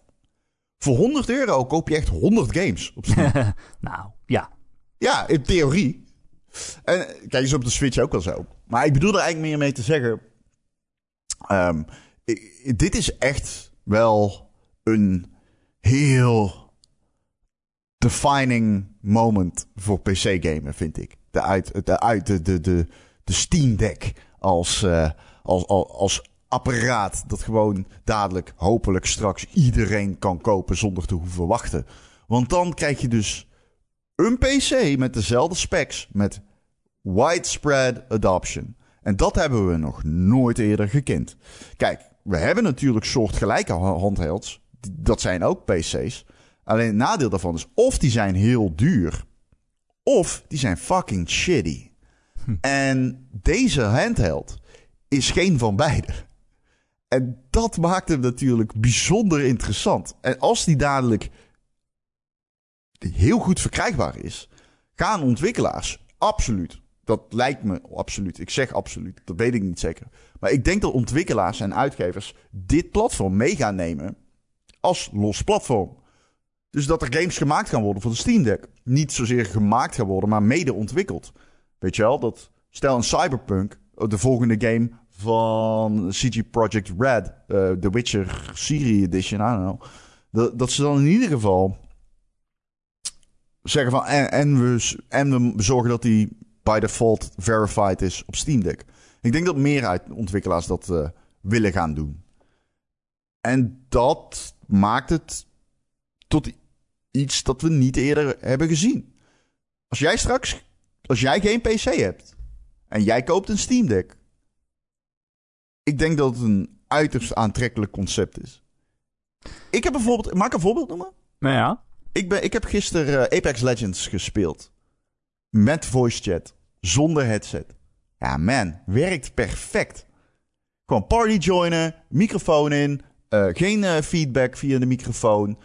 [SPEAKER 2] Voor 100 euro koop je echt 100 games op Steam. <laughs>
[SPEAKER 1] nou, ja.
[SPEAKER 2] ja, in theorie. En kijk eens op de Switch ook wel zo. Maar ik bedoel er eigenlijk meer mee te zeggen. ehm, dit is echt wel een heel defining moment voor PC-gamen, vind ik. De, uit, de, uit, de, de, de, de Steam Deck als, eh, als, als, als apparaat dat gewoon dadelijk, hopelijk straks iedereen kan kopen zonder te hoeven wachten. Want dan krijg je dus een PC met dezelfde specs, met widespread adoption. En dat hebben we nog nooit eerder gekend. Kijk, we hebben natuurlijk soortgelijke ha- handhelds. Dat zijn ook PC's. Alleen het nadeel daarvan is of die zijn heel duur, of die zijn fucking shitty. En deze handheld is geen van beide. En dat maakt hem natuurlijk bijzonder interessant. En als die dadelijk heel goed verkrijgbaar is, gaan ontwikkelaars absoluut. Dat lijkt me absoluut. Ik zeg absoluut. Dat weet ik niet zeker. Maar ik denk dat ontwikkelaars en uitgevers dit platform mee gaan nemen als los platform. Dus dat er games gemaakt gaan worden voor de Steam Deck. Niet zozeer gemaakt gaan worden, maar mede ontwikkeld. Weet je wel, dat stel een Cyberpunk, de volgende game van CG Project Red, eh, The Witcher Serie Edition, I don't know. Dat, dat ze dan in ieder geval zeggen van en, we, en we zorgen dat die by default verified is op Steam Deck. Ik denk dat meer ontwikkelaars dat eh, willen gaan doen. En dat maakt het tot iets dat we niet eerder hebben gezien. Als jij straks, als jij geen PC hebt en jij koopt een Steam Deck, ik denk dat het een uiterst aantrekkelijk concept is. Ik heb bijvoorbeeld, mag ik een voorbeeld noemen?
[SPEAKER 1] Nou ja.
[SPEAKER 2] Ik, ben, ik heb gisteren eh, Apex Legends gespeeld. Met voice chat. Zonder headset. Ja, man. Werkt perfect. Gewoon party joinen. Microfoon in. eh, geen eh, feedback via de microfoon.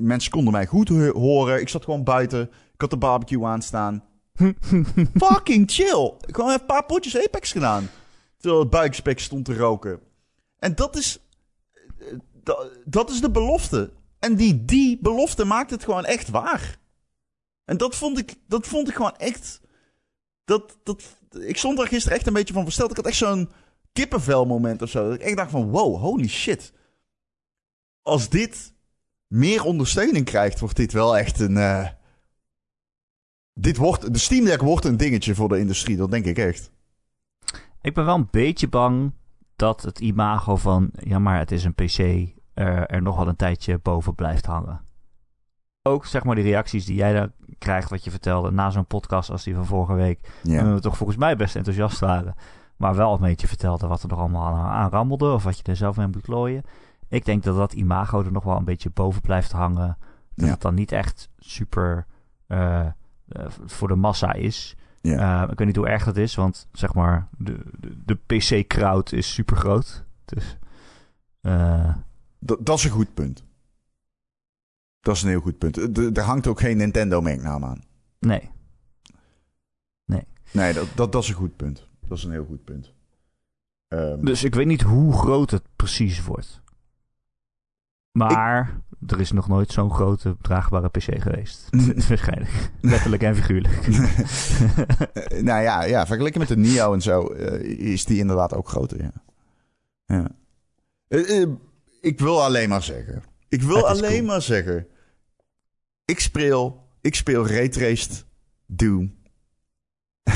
[SPEAKER 2] Mensen konden mij goed ho- horen. Ik zat gewoon buiten. Ik had de barbecue aanstaan. <laughs> Fucking chill. Ik heb een paar potjes Apex gedaan. Terwijl het buikspek stond te roken. En dat is... eh, da- dat is de belofte. En die, die belofte maakt het gewoon echt waar. En dat vond ik, dat vond ik gewoon echt. Dat, dat, ik stond daar gisteren echt een beetje van versteld. Ik had echt zo'n kippenvel moment of zo. Dat ik echt dacht van wow, holy shit. Als dit meer ondersteuning krijgt, wordt dit wel echt een. eh, dit wordt, de Steam Deck wordt een dingetje voor de industrie, dat denk ik echt.
[SPEAKER 1] Ik ben wel een beetje bang dat het imago van, ja maar het is een PC, er, er nog wel een tijdje boven blijft hangen. Ook zeg maar die reacties die jij daar krijgt, wat je vertelde na zo'n podcast als die van vorige week.
[SPEAKER 2] Ja.
[SPEAKER 1] En we toch volgens mij best enthousiast waren. Maar wel een beetje vertelde wat er nog allemaal aan, aan rammelde. Of wat je er zelf mee moet klooien. Ik denk dat dat imago er nog wel een beetje boven blijft hangen. Dat
[SPEAKER 2] Ja.
[SPEAKER 1] het dan niet echt super eh, eh, voor de massa is.
[SPEAKER 2] Ja.
[SPEAKER 1] Eh, ik weet niet hoe erg dat is. Want zeg maar, de, de, de PC-crowd is super groot. Dus eh,
[SPEAKER 2] Dat, is een goed punt. Dat is een heel goed punt. Er- Er hangt ook geen Nintendo-merknaam aan.
[SPEAKER 1] nee.
[SPEAKER 2] Nee, dat, dat, dat is een goed punt. Dat is een heel goed punt. Ehm,
[SPEAKER 1] Dus ik weet niet hoe groot het precies wordt. Maar er is nog nooit zo'n grote draagbare PC geweest. <laughs> <laughs> Waarschijnlijk. Letterlijk en figuurlijk. <laughs>
[SPEAKER 2] Eh, nou ja, ja, vergeleken met de Nio en zo eh, is die inderdaad ook groter. Ja. ja. Eh, ik wil alleen maar zeggen. Ik wil
[SPEAKER 1] is
[SPEAKER 2] alleen
[SPEAKER 1] cool.
[SPEAKER 2] maar zeggen. Ik speel, ik speel Raytraced Doom. ja,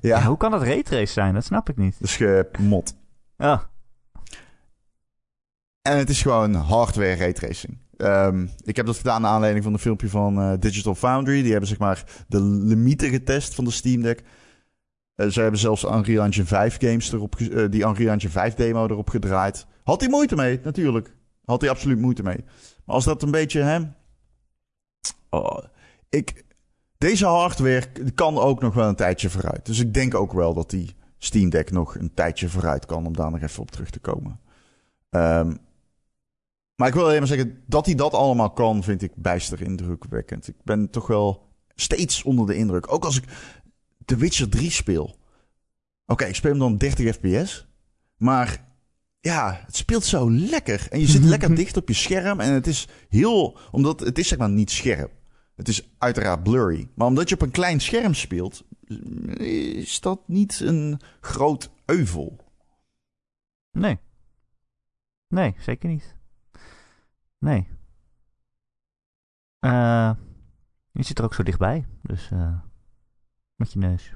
[SPEAKER 1] Ja, hoe kan dat raytrace zijn? Dat snap ik niet.
[SPEAKER 2] dus gemod.
[SPEAKER 1] Ah,
[SPEAKER 2] En het is gewoon hardware raytracing. Ehm, ik heb dat gedaan naar aanleiding van een filmpje van eh, Digital Foundry. Die hebben zeg maar de limieten getest van de Steam Deck. Eh, ze hebben zelfs Unreal Engine 5 games erop, eh, die Unreal Engine 5 demo erop gedraaid. Had hij moeite mee, natuurlijk. Had hij absoluut moeite mee. Maar als dat een beetje, hè... Oh, ik, deze hardware kan ook nog wel een tijdje vooruit. Dus ik denk ook wel dat die Steam Deck nog een tijdje vooruit kan... om daar nog even op terug te komen. Ehm, maar ik wil alleen maar zeggen, dat hij dat allemaal kan, vind ik bijster indrukwekkend. Ik ben toch wel Steeds onder de indruk. Ook als ik The Witcher 3 speel. Oké, ik speel hem dan 30 fps. Maar ja, het speelt zo lekker. En je zit <laughs> lekker dicht op je scherm. En het is heel... Omdat het is zeg maar niet scherp. Het is uiteraard blurry. Maar omdat je op een klein scherm speelt... Is dat niet een groot euvel?
[SPEAKER 1] Nee. Nee, zeker niet. Nee. Eh, je zit er ook zo dichtbij. Dus eh, met je neus.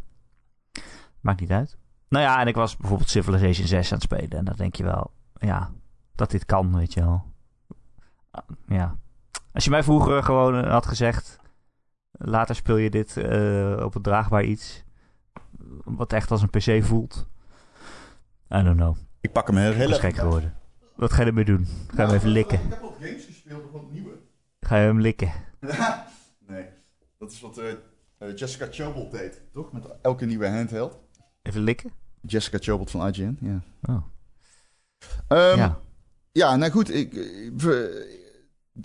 [SPEAKER 1] Maakt niet uit. Nou ja, en ik was bijvoorbeeld Civilization 6 aan het spelen. En dan denk je wel, ja, dat dit kan, weet je wel. Ah, Ja. Als je mij vroeger gewoon had gezegd... Later speel je dit eh, op een draagbaar iets... Wat echt als een PC voelt. I don't know.
[SPEAKER 2] Ik pak hem heel,
[SPEAKER 1] gek geworden. Wat ga je ermee doen? Ga je hem even likken?
[SPEAKER 2] Ik heb wat games gespeeld, wat nieuwe.
[SPEAKER 1] Ga je hem likken? <laughs>
[SPEAKER 2] nee, dat is wat eh, eh, Jessica Chobot deed, toch? Met elke nieuwe handheld.
[SPEAKER 1] Even likken?
[SPEAKER 2] Jessica Chobot van IGN, ja.
[SPEAKER 1] Oh.
[SPEAKER 2] Ehm, ja.
[SPEAKER 1] ja.
[SPEAKER 2] nou goed. Ik, ik- we-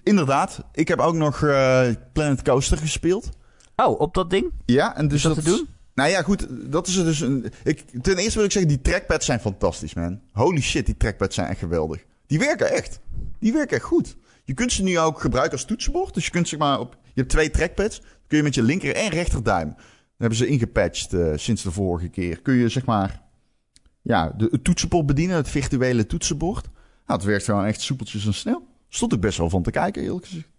[SPEAKER 2] inderdaad, ik heb ook nog eh, Planet Coaster gespeeld.
[SPEAKER 1] Oh, op dat ding?
[SPEAKER 2] Ja, en dus
[SPEAKER 1] Is dat te doen?
[SPEAKER 2] Nou ja, goed, dat is er dus een... Ik, ten eerste wil ik zeggen, die trackpads zijn fantastisch, man. Holy shit, die trackpads zijn echt geweldig. Die werken echt. Die werken echt goed. Je kunt ze nu ook gebruiken als toetsenbord. Dus je kunt zeg maar op... Je hebt twee trackpads. Dan kun je met je linker en rechterduim... Dat hebben ze ingepatcht eh, sinds de vorige keer. Kun je zeg maar... Ja, de, het toetsenbord bedienen. Het virtuele toetsenbord. Nou, het werkt gewoon echt soepeltjes en snel. Stond ik best wel van te kijken, eerlijk gezegd.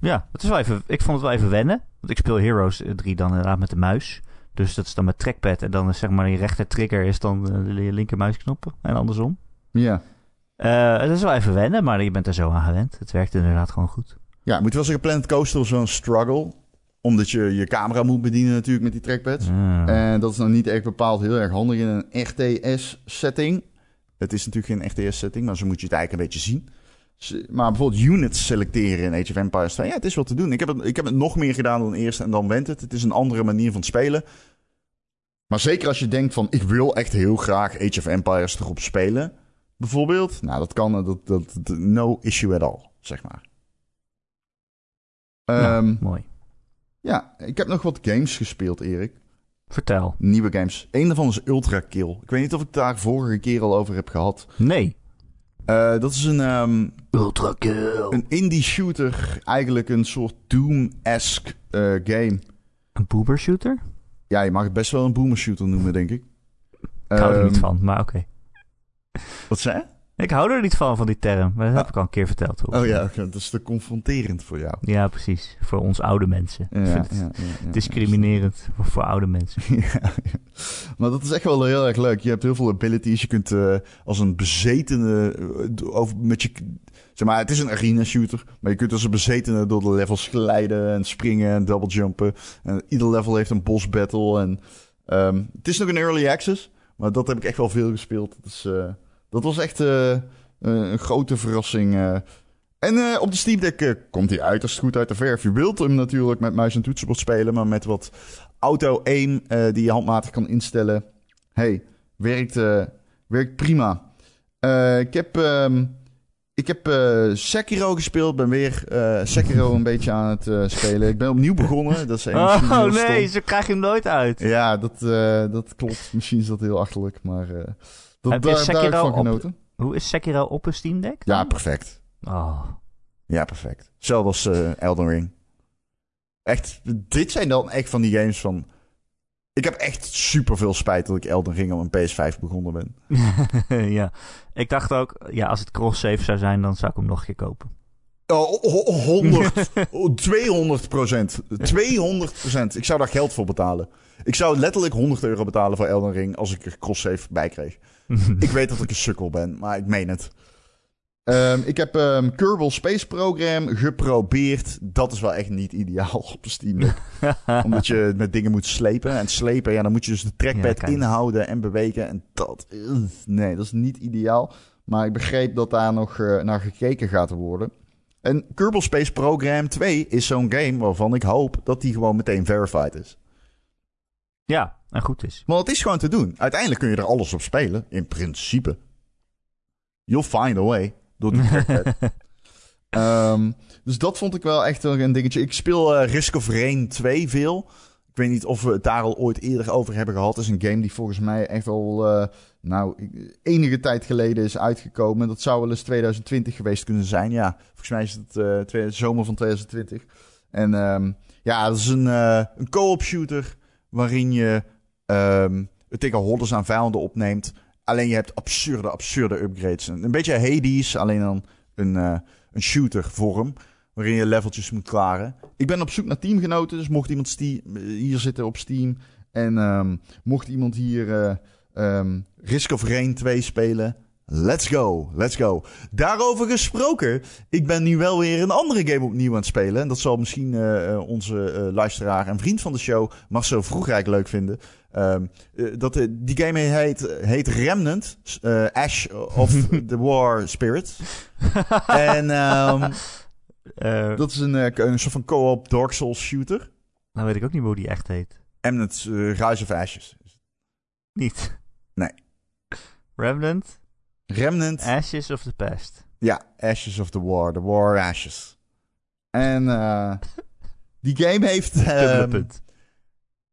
[SPEAKER 1] Ja, het is wel even, ik vond het wel even wennen. Want ik speel Heroes 3 dan inderdaad met de muis. Dus dat is dan met trackpad. En dan is zeg maar je rechter trigger is dan eh, de linker muisknop. En andersom.
[SPEAKER 2] Ja.
[SPEAKER 1] Eh, het is wel even wennen, maar je bent er zo aan gewend. Het werkt inderdaad gewoon goed.
[SPEAKER 2] Ja, moet wel zeggen, Planet Coaster een struggle. Omdat je je camera moet bedienen natuurlijk met die trackpads.
[SPEAKER 1] Ah.
[SPEAKER 2] En dat is nou niet echt bepaald heel erg handig in een RTS-setting. Het is natuurlijk geen RTS-setting, maar zo moet je het eigenlijk een beetje zien. Maar bijvoorbeeld units selecteren in Age of Empires 2, ja, het is wat te doen. Ik heb het, ik heb het nog meer gedaan dan eerst en dan went het. Het is een andere manier van spelen. Maar zeker als je denkt van, ik wil echt heel graag Age of Empires erop spelen, bijvoorbeeld. Nou, dat kan, dat, dat, dat- no issue at all, zeg maar.
[SPEAKER 1] Nou,
[SPEAKER 2] Ehm,
[SPEAKER 1] mooi.
[SPEAKER 2] ja, ik heb nog wat games gespeeld, Erik.
[SPEAKER 1] Vertel.
[SPEAKER 2] Nieuwe games. Eén daarvan is Ultra Kill. Ik weet niet of ik het daar vorige keer al over heb gehad.
[SPEAKER 1] Nee.
[SPEAKER 2] Eh, dat is een, ehm,
[SPEAKER 1] Ultra kill.
[SPEAKER 2] een indie shooter. Eigenlijk een soort Doom-esque eh, game.
[SPEAKER 1] Een boomer shooter?
[SPEAKER 2] Ja, je mag het best wel een boomer shooter noemen, denk ik.
[SPEAKER 1] Ik hou er niet
[SPEAKER 2] Ehm,
[SPEAKER 1] van, maar oké.
[SPEAKER 2] Wat zei?
[SPEAKER 1] Ik hou er niet van, van die term. Maar dat heb
[SPEAKER 2] Ah.
[SPEAKER 1] ik al een keer verteld. hoor.
[SPEAKER 2] Oh ja, dat is te confronterend voor jou.
[SPEAKER 1] Ja, precies. Voor ons oude mensen.
[SPEAKER 2] Ja,
[SPEAKER 1] ik
[SPEAKER 2] ja,
[SPEAKER 1] vind het
[SPEAKER 2] ja,
[SPEAKER 1] discriminerend voor, voor oude mensen. <laughs>
[SPEAKER 2] Maar dat is echt wel heel erg leuk. Je hebt heel veel abilities. Je kunt eh, als een bezetene eh, over met je. Zeg maar, het is een arena shooter. Maar je kunt als een bezetene door de levels glijden en springen en double jumpen. En ieder level heeft een boss battle. En ehm, het is nog een early access. Maar dat heb ik echt wel veel gespeeld. Dat, is, eh, dat was echt eh, eh, een grote verrassing. eh. En op de Steam Deck komt hij uiterst goed uit de verf. Je wilt hem natuurlijk met muis en toetsenbord spelen, maar met wat auto-aim die je handmatig kan instellen. Hey, werkt, werkt prima. Ik heb, ehm, ik heb Sekiro gespeeld. Ben weer eh, Sekiro een beetje aan het spelen. Ik ben opnieuw begonnen. Dat is <laughs>
[SPEAKER 1] Oh nee,
[SPEAKER 2] stom.
[SPEAKER 1] zo krijg je hem nooit uit.
[SPEAKER 2] Ja, dat, dat klopt. Misschien is dat heel achterlijk, maar dat,
[SPEAKER 1] Heb je
[SPEAKER 2] daar, daar heb ik
[SPEAKER 1] Sekiro
[SPEAKER 2] van
[SPEAKER 1] op-
[SPEAKER 2] genoten.
[SPEAKER 1] Hoe is Sekiro op een Steam Deck?
[SPEAKER 2] Ja, perfect.
[SPEAKER 1] Oh.
[SPEAKER 2] Ja, perfect. Zo was eh Elden Ring. Echt, dit zijn dan echt van die games van... Ik heb echt super veel spijt dat ik Elden Ring op een PS5 begonnen ben. <laughs>
[SPEAKER 1] ja. Ik dacht ook, ja, als het cross-save zou zijn, dan zou ik hem nog een keer kopen.
[SPEAKER 2] Oh, ho- 100, <laughs> oh, 200 procent. 200 procent. Ik zou daar geld voor betalen. Ik zou letterlijk 100 euro betalen voor Elden Ring als ik er cross-save bij kreeg. <laughs> Ik weet dat ik een sukkel ben, maar ik meen het. Ehm, ik heb ehm Kerbal Space Program geprobeerd. Dat is wel echt niet ideaal <laughs> op de Steam Deck. <laughs> Omdat je met dingen moet slepen. En slepen, ja, dan moet je dus de trackpad inhouden en bewegen. En dat, nee, dat is niet ideaal. Maar ik begreep dat daar nog eh, naar gekeken gaat worden. En Kerbal Space Program 2 is zo'n game waarvan ik hoop dat die gewoon meteen verified is.
[SPEAKER 1] Ja, en goed is.
[SPEAKER 2] Want het is gewoon te doen. Uiteindelijk kun je er alles op spelen, in principe. You'll find a way. Door trackpad. <laughs> Ehm, dus dat vond ik wel echt een dingetje. Ik speel eh, Risk of Rain 2 veel. Ik weet niet of we het daar al ooit eerder over hebben gehad. Het is een game die volgens mij echt al uh, nou, enige tijd geleden is uitgekomen. Dat zou wel eens 2020 geweest kunnen zijn. Ja, volgens mij is het uh, zomer van 2020. En um, ja, dat is een, uh, een co-op shooter waarin je um, het tegen hordes aan vijanden opneemt. Alleen je hebt absurde, absurde upgrades. Een beetje Hades, alleen dan een, uh, een shooter vorm. Waarin je leveltjes moet klaren. Ik ben op zoek naar teamgenoten. Dus mocht iemand hier zitten op Steam. En um, mocht iemand hier uh, um, Risk of Rain 2 spelen. Let's go, let's go. Daarover gesproken, ik ben nu wel weer een andere game opnieuw aan het spelen. En dat zal misschien uh, onze uh, luisteraar en vriend van de show, Marcel Vroegrijk, leuk vinden. Um, uh, dat, die game heet, heet Remnant, Ash of <laughs> the War Spirit. en um, <laughs> dat is een, een soort van co-op Dark Souls shooter.
[SPEAKER 1] Nou weet ik ook niet hoe die echt heet.
[SPEAKER 2] Remnant, Rise of Ashes.
[SPEAKER 1] Niet?
[SPEAKER 2] Nee.
[SPEAKER 1] Remnant?
[SPEAKER 2] Remnant.
[SPEAKER 1] Ashes of the Past.
[SPEAKER 2] Ja, Ashes of the War. The War Ashes. En uh, <laughs> die game heeft... Um,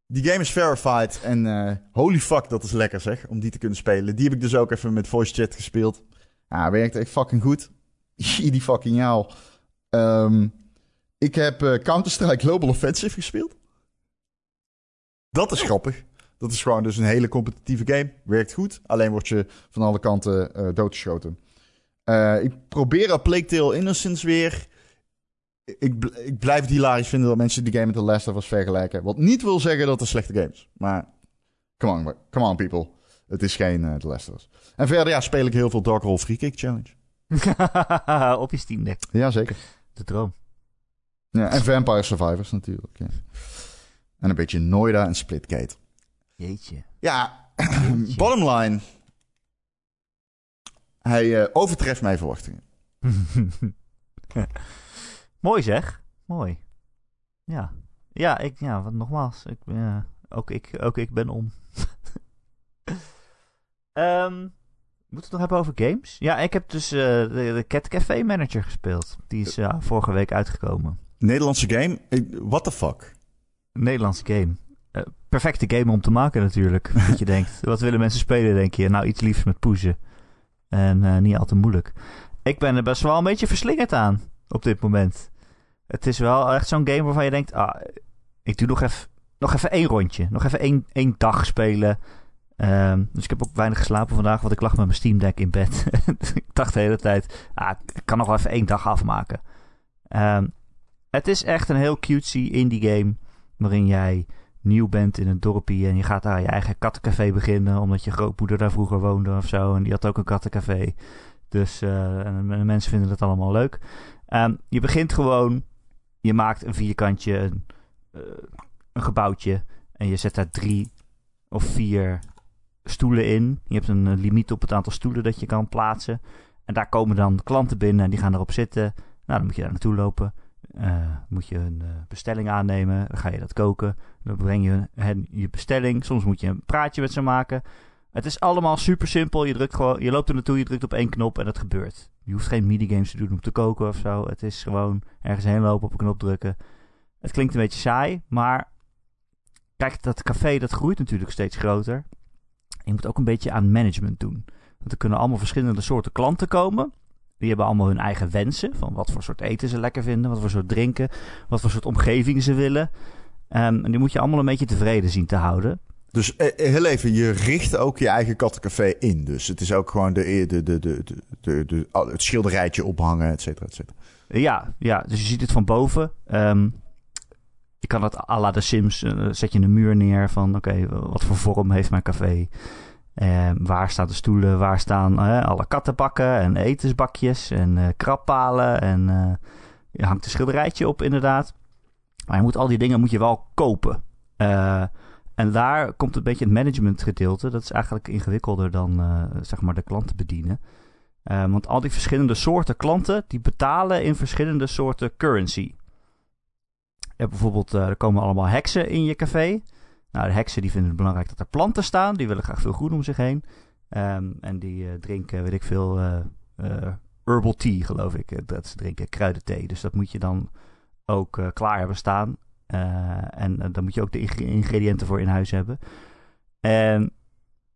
[SPEAKER 2] die game is verified. En uh, holy fuck, dat is lekker zeg, om die te kunnen spelen. Die heb ik dus ook even met voice chat gespeeld. Ja, werkt echt fucking goed. <laughs> die fucking jou. Um, ik heb uh, Counter-Strike Global Offensive gespeeld. Dat is grappig. Dat is gewoon dus een hele competitieve game. Werkt goed, alleen word je van alle kanten uh, doodgeschoten. Uh, ik probeer A Plague Tale Innocence weer. Ik, ik blijf het hilarisch vinden dat mensen die game met The Last of Us vergelijken. Wat niet wil zeggen dat het een slechte game is. Maar, come on, come on people. Het is geen uh, The Last of Us. En verder ja, speel ik heel veel Dark Hole Free Kick Challenge. <laughs>
[SPEAKER 1] Op je Steam Deck.
[SPEAKER 2] Jazeker.
[SPEAKER 1] De droom.
[SPEAKER 2] Ja, en Vampire Survivors natuurlijk. Ja. En een beetje Noida en Splitgate.
[SPEAKER 1] Jeetje.
[SPEAKER 2] Ja, Jeetje. <clears throat> bottom line. Hij uh, overtreft mijn verwachtingen. <laughs>
[SPEAKER 1] Mooi zeg. Mooi. Ja. Ja, ik, ja wat, nogmaals. Ik, ja, ook, ik, ook ik ben om. um, <laughs> moeten we het nog hebben over games? Ja, ik heb dus uh, de, de, Cat Café Manager gespeeld. Die is uh, vorige week uitgekomen.
[SPEAKER 2] Nederlandse game? What the fuck?
[SPEAKER 1] Nederlandse game. Uh, perfecte game om te maken natuurlijk. <laughs> dat je denkt, wat willen mensen spelen, denk je? Nou, iets liefs met poezen. En uh, niet al te moeilijk. Ik ben er best wel een beetje verslingerd aan op dit moment. Het is wel echt zo'n game waarvan je denkt, ah, ik doe nog even, nog even één rondje. Nog even één, één dag spelen. Um, dus ik heb ook weinig geslapen vandaag, want ik lag met mijn Steam Deck in bed. <laughs> ik dacht de hele tijd, ah, ik kan nog wel even één dag afmaken. Um, het is echt een heel cutesy indie game, waarin jij nieuw bent in een dorpje en je gaat daar je eigen kattencafé beginnen, omdat je grootmoeder daar vroeger woonde of zo. En die had ook een kattencafé. Dus uh, en mensen vinden het allemaal leuk. Um, je begint gewoon, je maakt een vierkantje, een, uh, een gebouwtje. En je zet daar drie of vier stoelen in. Je hebt een limiet op het aantal stoelen dat je kan plaatsen. En daar komen dan klanten binnen en die gaan erop zitten. Nou, dan moet je daar naartoe lopen. Uh, moet je een uh, bestelling aannemen, dan ga je dat koken, dan breng je hen je bestelling. Soms moet je een praatje met ze maken. Het is allemaal super simpel. Je, drukt gewoon, je loopt er naartoe, je drukt op één knop en het gebeurt. Je hoeft geen minigames te doen om te koken of zo. Het is gewoon ergens heen lopen, op een knop drukken. Het klinkt een beetje saai, maar kijk, dat café dat groeit natuurlijk steeds groter. Je moet ook een beetje aan management doen. Want er kunnen allemaal verschillende soorten klanten komen. Die hebben allemaal hun eigen wensen. Van wat voor soort eten ze lekker vinden. Wat voor soort drinken. Wat voor soort omgeving ze willen. Um, en die moet je allemaal een beetje tevreden zien te houden.
[SPEAKER 2] Dus eh, heel even, je richt ook je eigen kattencafé in. Dus het is ook gewoon de, de, de, de, de, de, het schilderijtje ophangen, et cetera, et cetera.
[SPEAKER 1] Ja, ja, dus je ziet het van boven. Um, je kan het à la de Sims, uh, zet je een muur neer van oké, okay, wat voor vorm heeft mijn café? Uh, waar staan de stoelen? Waar staan uh, alle kattenbakken en etensbakjes en uh, krabbalen? En je hangt een schilderijtje op, inderdaad. Maar je moet al die dingen moet je wel kopen. en daar komt een beetje het managementgedeelte. Dat is eigenlijk ingewikkelder dan zeg maar de klanten bedienen. want al die verschillende soorten klanten die betalen in verschillende soorten currency. Hebt bijvoorbeeld, er komen allemaal heksen in je café. Nou, de heksen die vinden het belangrijk dat er planten staan. Die willen graag veel groen om zich heen. Um, en die uh, drinken, weet ik veel, uh, uh, herbal tea, geloof ik. Dat ze drinken kruidenthee. Dus dat moet je dan ook klaar hebben staan. en dan moet je ook de ingrediënten voor in huis hebben. En,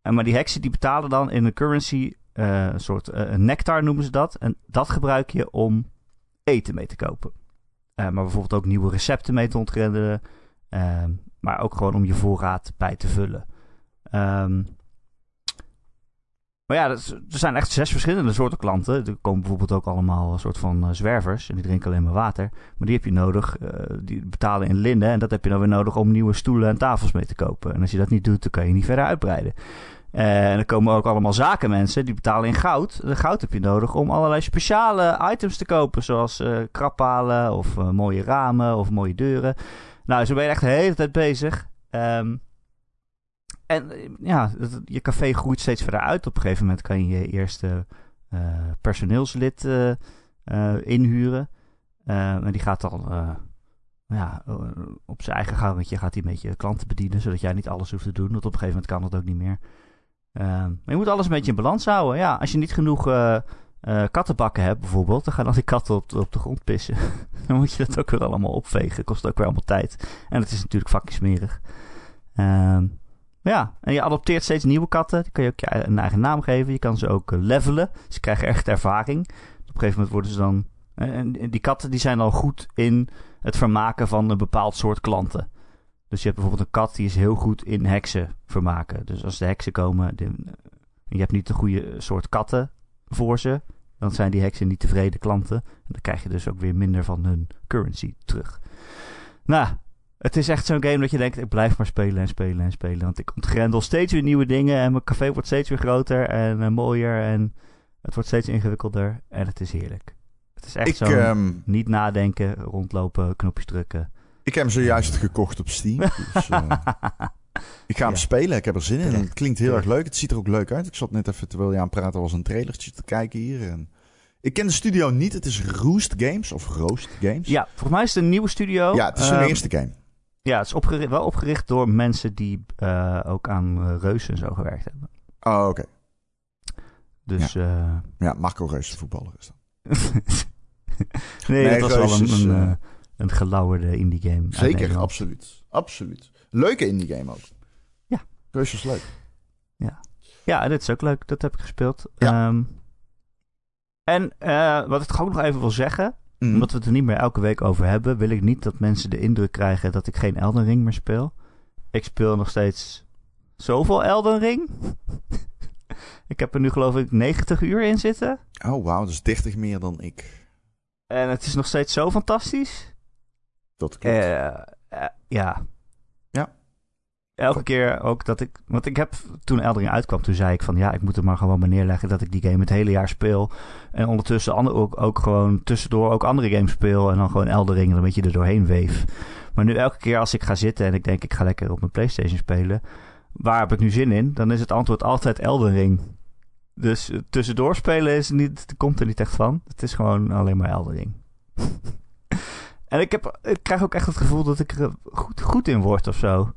[SPEAKER 1] en, maar die heksen die betalen dan in een currency, een soort nectar noemen ze dat. En dat gebruik je om eten mee te kopen. maar bijvoorbeeld ook nieuwe recepten mee te ontgrendelen. Maar ook gewoon om je voorraad bij te vullen. Um, maar ja, er zijn echt zes verschillende soorten klanten. Er komen bijvoorbeeld ook allemaal een soort van uh, zwervers. En die drinken alleen maar water. Maar die heb je nodig. Uh, die betalen in linden. En dat heb je dan weer nodig om nieuwe stoelen en tafels mee te kopen. En als je dat niet doet, dan kan je niet verder uitbreiden. Uh, en er komen ook allemaal zakenmensen. Die betalen in goud. De goud heb je nodig om allerlei speciale items te kopen. Zoals kraphalen of mooie ramen of mooie deuren. Nou, zo ben je echt de hele tijd bezig. Um, en ja, je café groeit steeds verder uit. Op een gegeven moment kan je je eerste uh, personeelslid uh, uh, inhuren. en die gaat dan ja, op zijn eigen gangetje gaat hij een beetje klanten bedienen. Zodat jij niet alles hoeft te doen. Want op een gegeven moment kan dat ook niet meer. maar je moet alles een beetje in balans houden. Ja, als je niet genoeg kattenbakken hebt bijvoorbeeld. Dan gaan al die katten op, de grond pissen. <laughs> dan moet je dat ook weer allemaal opvegen. Kost ook weer allemaal tijd. En het is natuurlijk fucking smerig. Ehm ja, en je adopteert steeds nieuwe katten. Die kan je ook een eigen naam geven. Je kan ze ook eh, levelen. Ze krijgen echt ervaring. Op een gegeven moment worden ze dan... Eh, en die katten die zijn al goed in het vermaken van een bepaald soort klanten. Dus je hebt bijvoorbeeld een kat die is heel goed in heksen vermaken. Dus als de heksen komen... en je hebt niet de goede soort katten voor ze... dan zijn die heksen niet tevreden klanten. En dan krijg je dus ook weer minder van hun currency terug. Nou, het is echt zo'n game dat je denkt, ik blijf maar spelen en spelen en spelen. Want ik ontgrendel steeds weer nieuwe dingen en mijn café wordt steeds weer groter en uh, mooier. En het wordt steeds ingewikkelder en het is heerlijk. Het is echt zo um, niet nadenken, rondlopen, knopjes drukken.
[SPEAKER 2] Ik heb hem zojuist gekocht op Steam. Dus, uh, <laughs> ik ga hem spelen, ik heb er zin in. Het klinkt heel erg leuk, het ziet er ook leuk uit. Ik zat net even, terwijl je aan het praten was, een trailertje te kijken hier. En ik ken de studio niet, het is Roost Games of Roost Games.
[SPEAKER 1] Ja, volgens mij is het een nieuwe studio.
[SPEAKER 2] Ja, het is hun um, eerste game.
[SPEAKER 1] Ja, het is opgericht, wel opgericht door mensen die uh, ook aan uh, Reus en zo gewerkt hebben.
[SPEAKER 2] Oh, oké.
[SPEAKER 1] Dus,
[SPEAKER 2] ja.
[SPEAKER 1] Uh,
[SPEAKER 2] ja, Marco Reus, de voetballer is dat. <laughs>
[SPEAKER 1] nee, nee, dat was wel een, is, een, een gelauwerde indie game.
[SPEAKER 2] Zeker, absoluut. Absoluut. Leuke indie game ook.
[SPEAKER 1] Ja.
[SPEAKER 2] Reus is leuk.
[SPEAKER 1] Ja. Ja, dit is ook leuk. Dat heb ik gespeeld. Ja. Um, en wat ik ook nog even wil zeggen Mm. Omdat we het er niet meer elke week over hebben, wil ik niet dat mensen de indruk krijgen dat ik geen Elden Ring meer speel. Ik speel nog steeds zoveel Elden Ring. <laughs> ik heb er nu geloof ik 90 uur in zitten.
[SPEAKER 2] Oh wauw, dat is 30 meer dan ik.
[SPEAKER 1] En het is nog steeds zo fantastisch.
[SPEAKER 2] Dat klopt. Uh,
[SPEAKER 1] uh, ja, elke keer ook dat ik. Want ik heb toen Eldering uitkwam, toen zei ik van ja, ik moet er maar gewoon maar neerleggen dat ik die game het hele jaar speel. En ondertussen ook, ook gewoon tussendoor ook andere games speel. En dan gewoon Eldering een beetje er doorheen weef. Maar nu elke keer als ik ga zitten en ik denk ik ga lekker op mijn PlayStation spelen. Waar heb ik nu zin in? Dan is het antwoord altijd Eldering. Dus tussendoor spelen is niet, komt er niet echt van. Het is gewoon alleen maar Eldering. <laughs> en ik, heb, ik krijg ook echt het gevoel dat ik er goed, goed in word of zo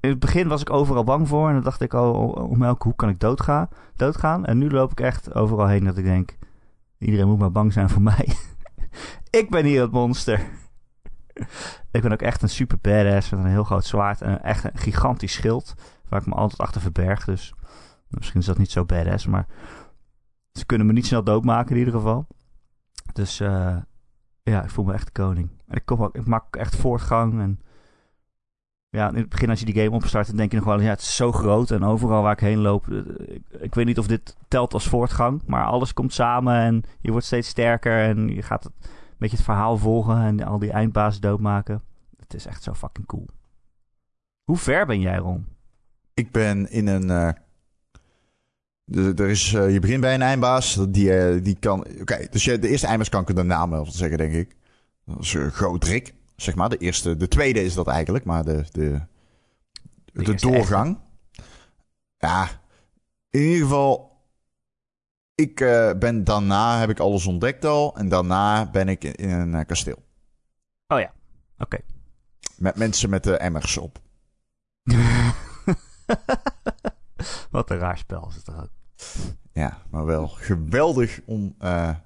[SPEAKER 1] in het begin was ik overal bang voor. En dan dacht ik, oh, om elke hoek kan ik doodgaan, doodgaan. En nu loop ik echt overal heen dat ik denk... Iedereen moet maar bang zijn voor mij. <laughs> ik ben hier het monster. <laughs> ik ben ook echt een super badass met een heel groot zwaard en echt een gigantisch schild. Waar ik me altijd achter verberg. Dus misschien is dat niet zo badass, maar ze kunnen me niet snel doodmaken in ieder geval. Dus uh, ja, ik voel me echt koning. En ik, ik maak echt voortgang en ja, in het begin als je die game opstart, dan denk je nog wel, ja, het is zo groot en overal waar ik heen loop, eh, ik, weet niet of dit telt als voortgang, maar alles komt samen en je wordt steeds sterker en je gaat een beetje het verhaal volgen en al die eindbazen doodmaken. Het is echt zo fucking cool. Hoe ver ben jij, Ron?
[SPEAKER 2] Ik ben in een. Uh, er is, uh, je begint bij een eindbaas. Die, die kan. Oké, dus je, de eerste eindbaas kan ik de naam wel zeggen, denk ik. Dat is uh, Godric. Zeg maar, de eerste, de tweede is dat eigenlijk, maar de, de, de, doorgang. Ja, in ieder geval, ik uh, ben daarna, heb ik alles ontdekt al. En daarna ben ik in, een uh, kasteel.
[SPEAKER 1] Oh ja, oké.
[SPEAKER 2] Met mensen met de emmers op. <laughs>
[SPEAKER 1] Wat een raar spel is het ook.
[SPEAKER 2] Ja, maar wel geweldig om uh,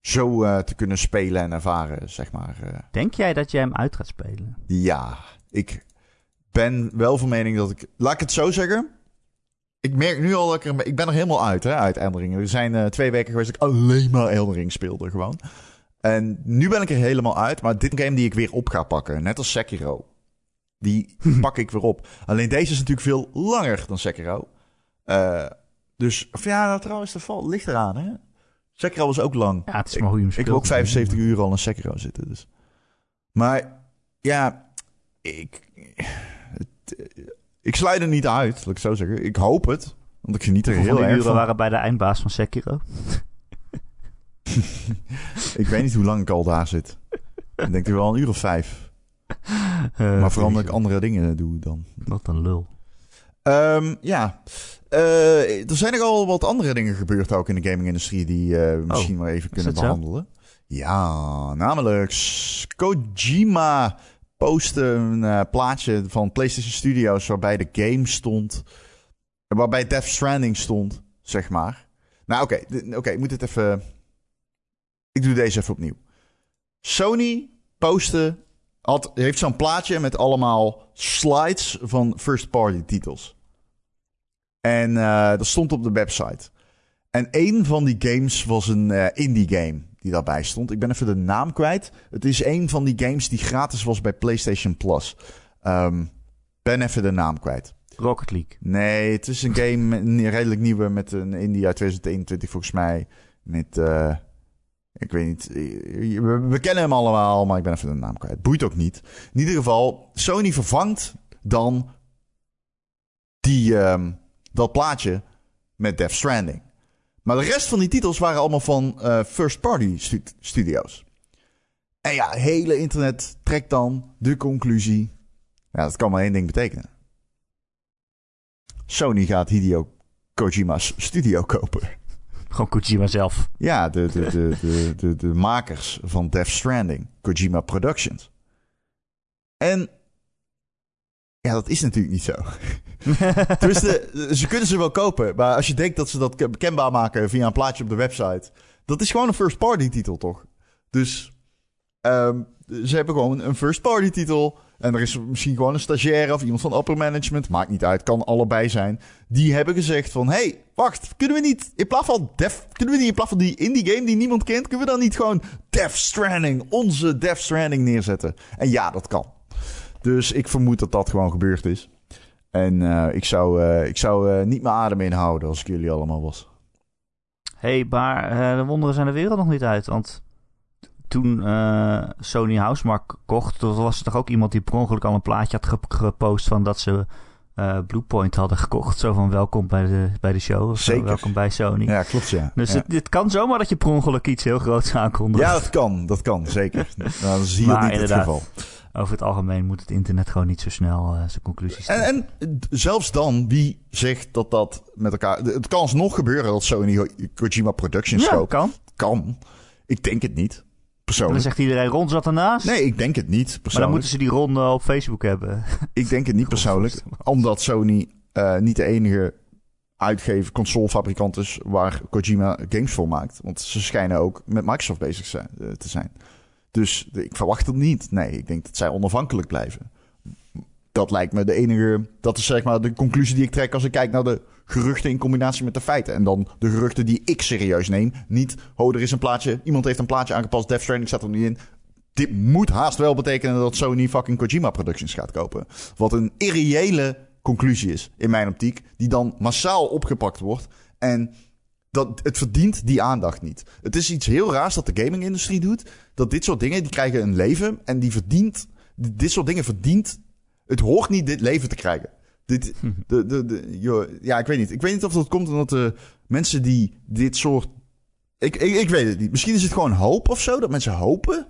[SPEAKER 2] zo uh, te kunnen spelen en ervaren, zeg maar. Uh.
[SPEAKER 1] Denk jij dat jij hem uit gaat spelen?
[SPEAKER 2] Ja, ik ben wel van mening dat ik... Laat ik het zo zeggen. Ik merk nu al dat ik er... Ik ben er helemaal uit, hè, uit Eldering. Er zijn twee weken geweest dat ik alleen maar Eldering speelde, gewoon. En nu ben ik er helemaal uit. Maar dit game die ik weer op ga pakken, net als Sekiro. Die <laughs> pak ik weer op. Alleen deze is natuurlijk veel langer dan Sekiro. Uh, dus, of ja, nou, trouwens, de val ligt eraan, hè. Sekiro was ook lang.
[SPEAKER 1] Ja, het is maar hoe je hem
[SPEAKER 2] Ik heb ook 75 uur al in Sekiro zitten, dus. Maar, ja, ik... ik sluit er niet uit, laat ik zo zeggen. Ik hoop het, want ik geniet er heel erg
[SPEAKER 1] uren
[SPEAKER 2] van.
[SPEAKER 1] waren bij de eindbaas van Sekiro? <laughs>
[SPEAKER 2] ik weet niet hoe lang ik al daar zit. Ik denk er wel een uur of vijf. Uh, maar vooral dat ik andere dingen doe dan.
[SPEAKER 1] Wat een lul.
[SPEAKER 2] Um, ja, er zijn nogal wat andere dingen gebeurd ook in de gaming-industrie die uh, oh, misschien wel even kunnen behandelen. Zo? Ja, namelijk Kojima postte een uh, plaatje van PlayStation Studios waarbij de game stond, waarbij Death Stranding stond, zeg maar. Nou, oké, okay, oké, ik moet het even. Ik doe deze even opnieuw. Sony postte had, heeft zo'n plaatje met allemaal slides van first-party titels. En uh, dat stond op de website. En een van die games was een uh, indie game die daarbij stond. Ik ben even de naam kwijt. Het is een van die games die gratis was bij PlayStation Plus. Um, ben even de naam kwijt.
[SPEAKER 1] Rocket League.
[SPEAKER 2] Nee, het is een game een redelijk nieuwe met een indie uit 2021 volgens mij. Met... Uh, ik weet niet. We, kennen hem allemaal, maar ik ben even de naam kwijt. Boeit ook niet. In ieder geval, Sony vervangt dan die, um, dat plaatje met Death Stranding. Maar de rest van die titels waren allemaal van uh, first-party stu studio's. En ja, hele internet trekt dan de conclusie. Ja, dat kan maar één ding betekenen. Sony gaat Hideo Kojima's studio kopen.
[SPEAKER 1] Gewoon Kojima zelf.
[SPEAKER 2] Ja, de, de, de, de, de, de makers van Death Stranding. Kojima Productions. En ja, dat is natuurlijk niet zo. <laughs> Ze kunnen ze wel kopen. Maar als je denkt dat ze dat bekendbaar maken via een plaatje op de website. Dat is gewoon een first party titel, toch? Dus um, ze hebben gewoon een first party titel. En er is misschien gewoon een stagiair of iemand van upper management. Maakt niet uit, kan allebei zijn. Die hebben gezegd van, hey, wacht, kunnen we niet in plaats van Def, kunnen we niet in plaats van die indie game die niemand kent, kunnen we dan niet gewoon Death Stranding, onze Death Stranding neerzetten? En ja, dat kan. Dus ik vermoed dat dat gewoon gebeurd is. En uh, ik zou, uh, ik zou uh, niet mijn adem inhouden als ik jullie allemaal was.
[SPEAKER 1] hey, maar de wonderen zijn de wereld nog niet uit. Want toen Sony Housemark kocht, was er toch ook iemand die per ongeluk al een plaatje had gepost van dat ze Bluepoint hadden gekocht. Zo van welkom bij de, bij de show. Of
[SPEAKER 2] Zeker.
[SPEAKER 1] welkom bij Sony.
[SPEAKER 2] Ja, klopt ja.
[SPEAKER 1] Dus
[SPEAKER 2] ja.
[SPEAKER 1] Het, het, kan zomaar dat je per ongeluk iets heel groots aankondigt.
[SPEAKER 2] Ja, dat kan. Dat kan, zeker. <laughs> nou, dat is hier maar niet het geval
[SPEAKER 1] over het algemeen moet het internet gewoon niet zo snel uh, zijn conclusies
[SPEAKER 2] trekken. En, en, zelfs dan, wie zegt dat dat met elkaar... Het kan alsnog gebeuren dat Sony Kojima Productions
[SPEAKER 1] ja,
[SPEAKER 2] koopt.
[SPEAKER 1] kan.
[SPEAKER 2] Kan. Ik denk het niet. Persoonlijk.
[SPEAKER 1] En dan zegt iedereen, Ron zat ernaast.
[SPEAKER 2] Nee, ik denk het niet persoonlijk.
[SPEAKER 1] Maar dan moeten ze die Ron uh, op Facebook hebben.
[SPEAKER 2] Ik denk het niet <laughs> persoonlijk. Omdat Sony uh, niet de enige uitgever, consolefabrikant is waar Kojima games voor maakt. Want ze schijnen ook met Microsoft bezig zijn, te zijn. Dus ik verwacht het niet. Nee, ik denk dat zij onafhankelijk blijven. Dat lijkt me de enige. Dat is zeg maar de conclusie die ik trek als ik kijk naar de geruchten in combinatie met de feiten. En dan de geruchten die ik serieus neem. Niet, oh, er is een plaatje. Iemand heeft een plaatje aangepast. Death Stranding staat er niet in. Dit moet haast wel betekenen dat Sony fucking Kojima Productions gaat kopen. Wat een irreële conclusie is, in mijn optiek. Die dan massaal opgepakt wordt. En dat, het verdient die aandacht niet. Het is iets heel raars dat de gaming-industrie doet. Dat dit soort dingen, die krijgen een leven. En die verdient, dit soort dingen verdient... Het hoort niet dit leven te krijgen. Dit, <laughs> de, de, de, ja, ik weet niet. Ik weet niet of dat komt omdat de mensen die dit soort... Ik, ik, ik weet het niet. Misschien is het gewoon hoop of zo, dat mensen hopen.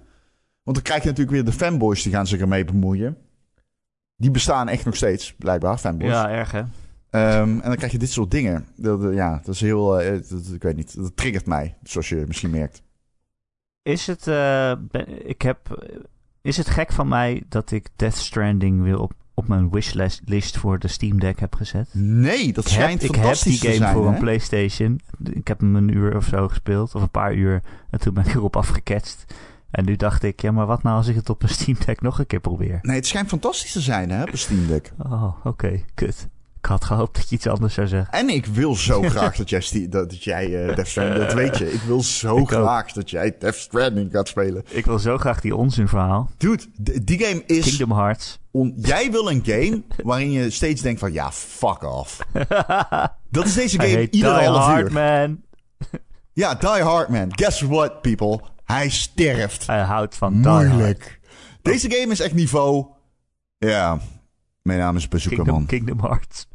[SPEAKER 2] Want dan krijg je natuurlijk weer de fanboys die gaan zich ermee bemoeien. Die bestaan echt nog steeds, blijkbaar, fanboys.
[SPEAKER 1] Ja, erg hè?
[SPEAKER 2] Um, en dan krijg je dit soort dingen. Dat, ja, dat is heel. Uh, dat, ik weet niet. Dat triggert mij, zoals je misschien merkt.
[SPEAKER 1] Is het. Uh, ik heb. Is het gek van mij dat ik Death Stranding wil op, op mijn wishlist voor de Steam Deck heb gezet.
[SPEAKER 2] Nee, dat
[SPEAKER 1] Ik heb,
[SPEAKER 2] schijnt
[SPEAKER 1] ik heb
[SPEAKER 2] fantastisch
[SPEAKER 1] die game
[SPEAKER 2] zijn.
[SPEAKER 1] voor
[SPEAKER 2] hè?
[SPEAKER 1] een PlayStation. Ik heb hem een uur of zo gespeeld, of een paar uur. En toen ben ik erop afgeketst. En nu dacht ik, ja, maar wat nou als ik het op een Steam Deck nog een keer probeer?
[SPEAKER 2] Nee, het schijnt fantastisch te zijn, hè, op een Steam Deck.
[SPEAKER 1] Oh, oké, kut. Ik had gehoopt dat je iets anders zou zeggen.
[SPEAKER 2] En ik wil zo <laughs> graag dat jij, dat, dat jij eh, Death Stranding, dat weet je. Ik wil zo
[SPEAKER 1] Ik ook.
[SPEAKER 2] graag dat jij Death Stranding gaat spelen.
[SPEAKER 1] Ik wil zo graag die onzinverhaal.
[SPEAKER 2] Dude, d- die game is...
[SPEAKER 1] Kingdom Hearts.
[SPEAKER 2] on- jij wil een game waarin je steeds denkt van, ja, fuck off. <laughs> Dat is deze game ieder
[SPEAKER 1] Die
[SPEAKER 2] half
[SPEAKER 1] Hard,
[SPEAKER 2] uur.
[SPEAKER 1] man.
[SPEAKER 2] Ja, Die Hard Man. Guess what, people? Hij sterft.
[SPEAKER 1] Hij houdt van Die Hard.
[SPEAKER 2] Moeilijk. Deze game is echt niveau... Ja, mijn naam is Bazooka
[SPEAKER 1] Kingdom,
[SPEAKER 2] Man.
[SPEAKER 1] Kingdom Hearts.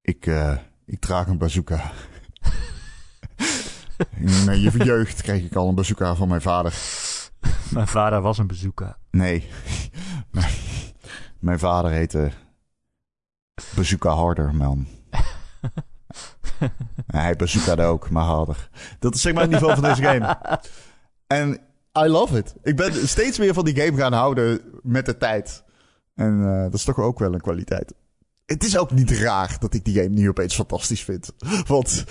[SPEAKER 2] Ik, eh, ik draag een bazooka. In mijn je jeugd kreeg ik al een bazooka van mijn vader.
[SPEAKER 1] Mijn vader was een bezoeker.
[SPEAKER 2] Nee. mijn, mijn vader heette Bazooka Harder, man. Hij bazookaade ook, maar harder. Dat is zeg maar het niveau van deze game. En I love it. Ik ben steeds meer van die game gaan houden met de tijd. En eh, dat is toch ook wel een kwaliteit. Het is ook niet raar dat ik die game nu opeens fantastisch vind. Want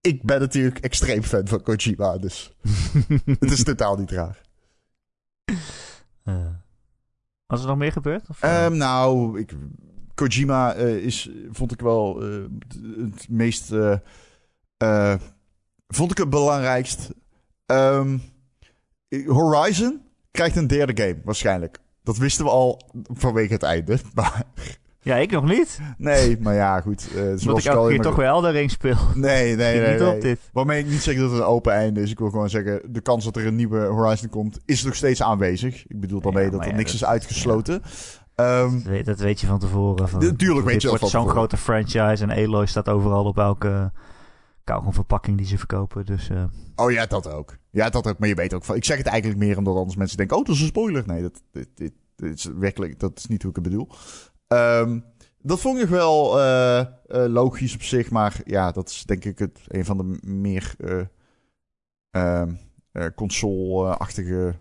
[SPEAKER 2] ik ben natuurlijk extreem fan van Kojima, dus <laughs> het is totaal niet raar.
[SPEAKER 1] Eh, was er nog meer gebeurd? Of, eh?
[SPEAKER 2] Ehm, nou, ik, Kojima is, vond ik wel het meest. vond ik het belangrijkst. Ehm, Horizon krijgt een derde game, waarschijnlijk. Dat wisten we al vanwege het einde. <laughs> Maar,
[SPEAKER 1] ja, ik nog niet.
[SPEAKER 2] nee, maar ja, goed.
[SPEAKER 1] Omdat
[SPEAKER 2] zoals
[SPEAKER 1] ik
[SPEAKER 2] ik
[SPEAKER 1] elke keer toch weer Elden Ring speel.
[SPEAKER 2] Nee, nee, nee.
[SPEAKER 1] niet op
[SPEAKER 2] nee.
[SPEAKER 1] dit.
[SPEAKER 2] Waarmee ik niet zeg dat het een open einde is. Ik wil gewoon zeggen, de kans dat er een nieuwe Horizon komt, is nog steeds aanwezig. Ik bedoel daarmee
[SPEAKER 1] Ja,
[SPEAKER 2] dat er
[SPEAKER 1] ja,
[SPEAKER 2] niks
[SPEAKER 1] dat-
[SPEAKER 2] is uitgesloten. Ehm,
[SPEAKER 1] Dat weet, dat weet je van tevoren. Van,
[SPEAKER 2] Natuurlijk weet je dat van
[SPEAKER 1] zo'n grote franchise en Aloy staat overal op elke verpakking die ze verkopen. Dus eh,
[SPEAKER 2] Oh ja, dat ook. Ja, dat ook. Maar je weet ook van. Ik zeg het eigenlijk meer omdat anders mensen denken: oh, dat is een spoiler. Nee, dat, dit, dit, dit is werkelijk. Dat is niet hoe ik het bedoel. Ehm, dat vond ik wel eh, eh, logisch op zich. Maar ja, dat is denk ik het, een van de meer eh, ehm, eh, console-achtige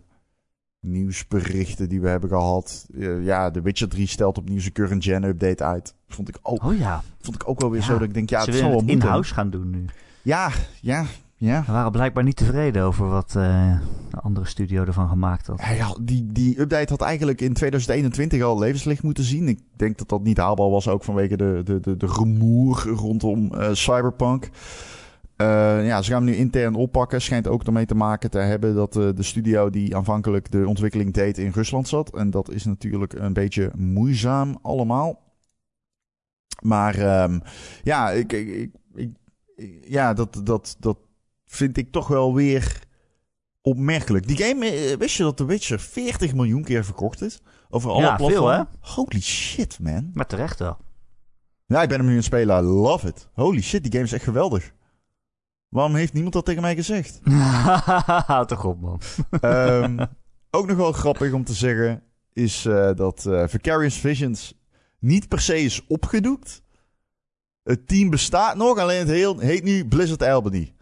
[SPEAKER 2] nieuwsberichten die we hebben gehad. Eh, ja, The Witcher 3 stelt opnieuw zijn current gen update uit. Vond ik ook,
[SPEAKER 1] oh ja,
[SPEAKER 2] vond ik ook wel weer
[SPEAKER 1] Ja,
[SPEAKER 2] zo dat ik denk: ja,
[SPEAKER 1] ze
[SPEAKER 2] het zal wel
[SPEAKER 1] het in-house gaan doen nu.
[SPEAKER 2] Ja, ja, ja.
[SPEAKER 1] Ze waren blijkbaar niet tevreden over wat eh, de andere studio ervan gemaakt had.
[SPEAKER 2] Ja, ja, die, die update had eigenlijk in 2021 al levenslicht moeten zien. Ik denk dat dat niet haalbaar was, ook vanwege de, de, de, de rumoer rondom eh, Cyberpunk. Eh, ja, ze gaan hem nu intern oppakken. Schijnt ook ermee te maken te hebben dat de studio die aanvankelijk de ontwikkeling deed in Rusland zat. En dat is natuurlijk een beetje moeizaam allemaal. Maar ehm, ja, ik, ik, ik, ik- ja dat, dat, dat vind ik toch wel weer opmerkelijk. Die game, eh, wist je dat The Witcher 40 miljoen keer verkocht is? Over alle
[SPEAKER 1] Ja, veel,
[SPEAKER 2] platformen? Holy shit, man.
[SPEAKER 1] Maar terecht wel.
[SPEAKER 2] Ja, ik ben hem nu spelen. I love it. Holy shit, die game is echt geweldig. Waarom heeft niemand dat tegen mij gezegd? <laughs>
[SPEAKER 1] Toch op, man.
[SPEAKER 2] Ehm, <laughs> ook nog wel grappig om te zeggen is eh, dat eh, Vicarious Visions niet per se is opgedoekt. Het team bestaat nog, alleen het heel, heet nu Blizzard Albany.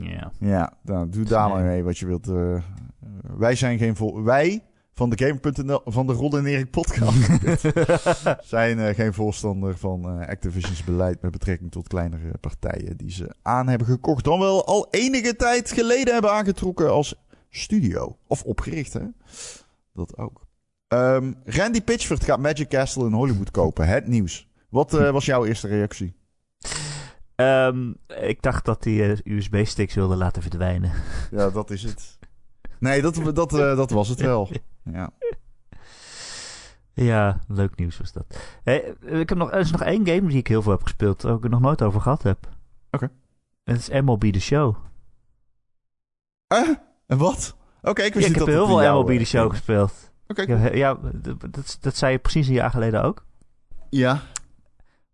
[SPEAKER 1] Ja.
[SPEAKER 2] Ja, nou, doe daar maar mee wat je wilt. eh. Wij zijn geen vol wij van de Gamer.nl van de Rod en Erik podcast <laughs> zijn eh, geen voorstander van eh, Activision's beleid met betrekking tot kleinere partijen die ze aan hebben gekocht, dan wel al enige tijd geleden hebben aangetrokken als studio of opgericht, hè? Dat ook. Ehm, Randy Pitchford gaat Magic Castle in Hollywood kopen. Het nieuws. Wat was jouw eerste reactie?
[SPEAKER 1] Ehm, ik dacht dat die eh, USB-sticks wilde laten verdwijnen. <laughs>
[SPEAKER 2] Ja, dat is het. Nee, dat, dat, eh, dat was het wel. <laughs> Ja.
[SPEAKER 1] Ja, leuk nieuws was dat. Hey, ik heb nog, er is nog één game die ik heel veel heb gespeeld, waar ik het nog nooit over gehad heb.
[SPEAKER 2] Oké.
[SPEAKER 1] Het is MLB The Show.
[SPEAKER 2] Eh? En wat? Oké, ik
[SPEAKER 1] Ja,
[SPEAKER 2] wist
[SPEAKER 1] ik
[SPEAKER 2] niet
[SPEAKER 1] heb
[SPEAKER 2] dat
[SPEAKER 1] heel veel MLB The
[SPEAKER 2] eh,
[SPEAKER 1] Show gespeeld.
[SPEAKER 2] Oké,
[SPEAKER 1] Ik ja, dat, dat zei je precies een jaar geleden ook.
[SPEAKER 2] Ja.